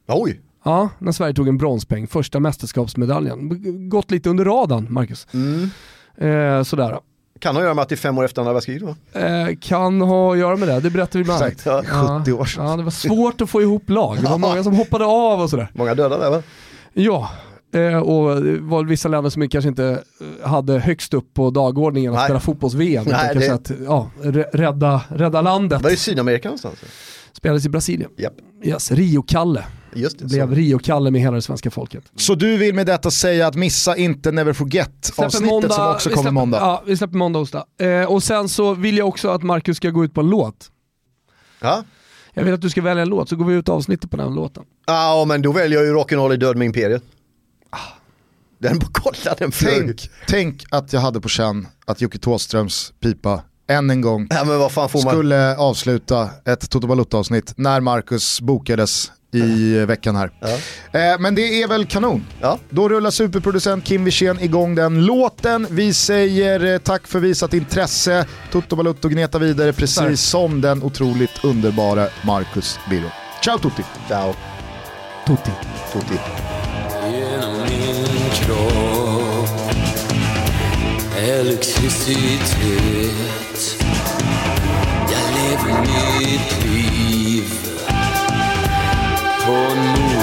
Speaker 3: Oj!
Speaker 2: Ja, när Sverige tog en bronspeng, första mästerskapsmedaljen. Gått lite under radarn, Marcus.
Speaker 3: Mm.
Speaker 2: Eh, sådär.
Speaker 3: Kan ha att göra med att det är fem år efter andra världskriget va?
Speaker 2: Eh, kan ha att göra med det, det berättar vi bland
Speaker 1: annat. Ja. 70 år sedan.
Speaker 2: Ja, det var svårt att få ihop lag, det var många som hoppade av och sådär.
Speaker 3: Många döda där va?
Speaker 2: Ja, och det var vissa länder som kanske inte eh, hade högst upp på dagordningen att
Speaker 3: Nej.
Speaker 2: spela fotbolls-VM.
Speaker 3: Nej, det-
Speaker 2: att ja, rädda, rädda landet.
Speaker 3: Var är Sydamerika någonstans?
Speaker 2: Spelades i Brasilien.
Speaker 3: Japp,
Speaker 2: Yes, Rio-Kalle.
Speaker 3: just det.
Speaker 2: Blev. Rio-Kalle med hela det svenska folket.
Speaker 1: Så du vill med detta säga att missa inte Never Forget avsnittet som också kommer
Speaker 2: släpper,
Speaker 1: måndag?
Speaker 2: Ja, vi släpper måndag och onsdag. Eh, och sen så vill jag också att Marcus ska gå ut på en låt.
Speaker 3: Ja.
Speaker 2: Jag vill att du ska välja en låt, så går vi ut avsnittet på den låten.
Speaker 3: Ja, men då väljer jag ju Rock'n'Roll är död med Imperiet. Den, kolla den flög.
Speaker 1: Tänk, tänk att jag hade på känn att Jocke Thåströms pipa än en gång
Speaker 3: Ja, men vad fan får man?
Speaker 1: skulle avsluta ett Toto Balutta-avsnitt när Marcus bokades i veckan här. Eh, men det är väl kanon.
Speaker 3: Ja.
Speaker 1: Då rullar superproducent Kim Wirsén igång den låten. Vi säger eh, tack för visat intresse. Toto Balutto gneta vidare precis
Speaker 2: Tack.
Speaker 1: som den otroligt underbara Marcus Birro. Ciao Tutti!
Speaker 3: Ciao.
Speaker 2: Tutti.
Speaker 3: Tutti
Speaker 4: kropp. Elektricitet. Jag lever mitt liv på en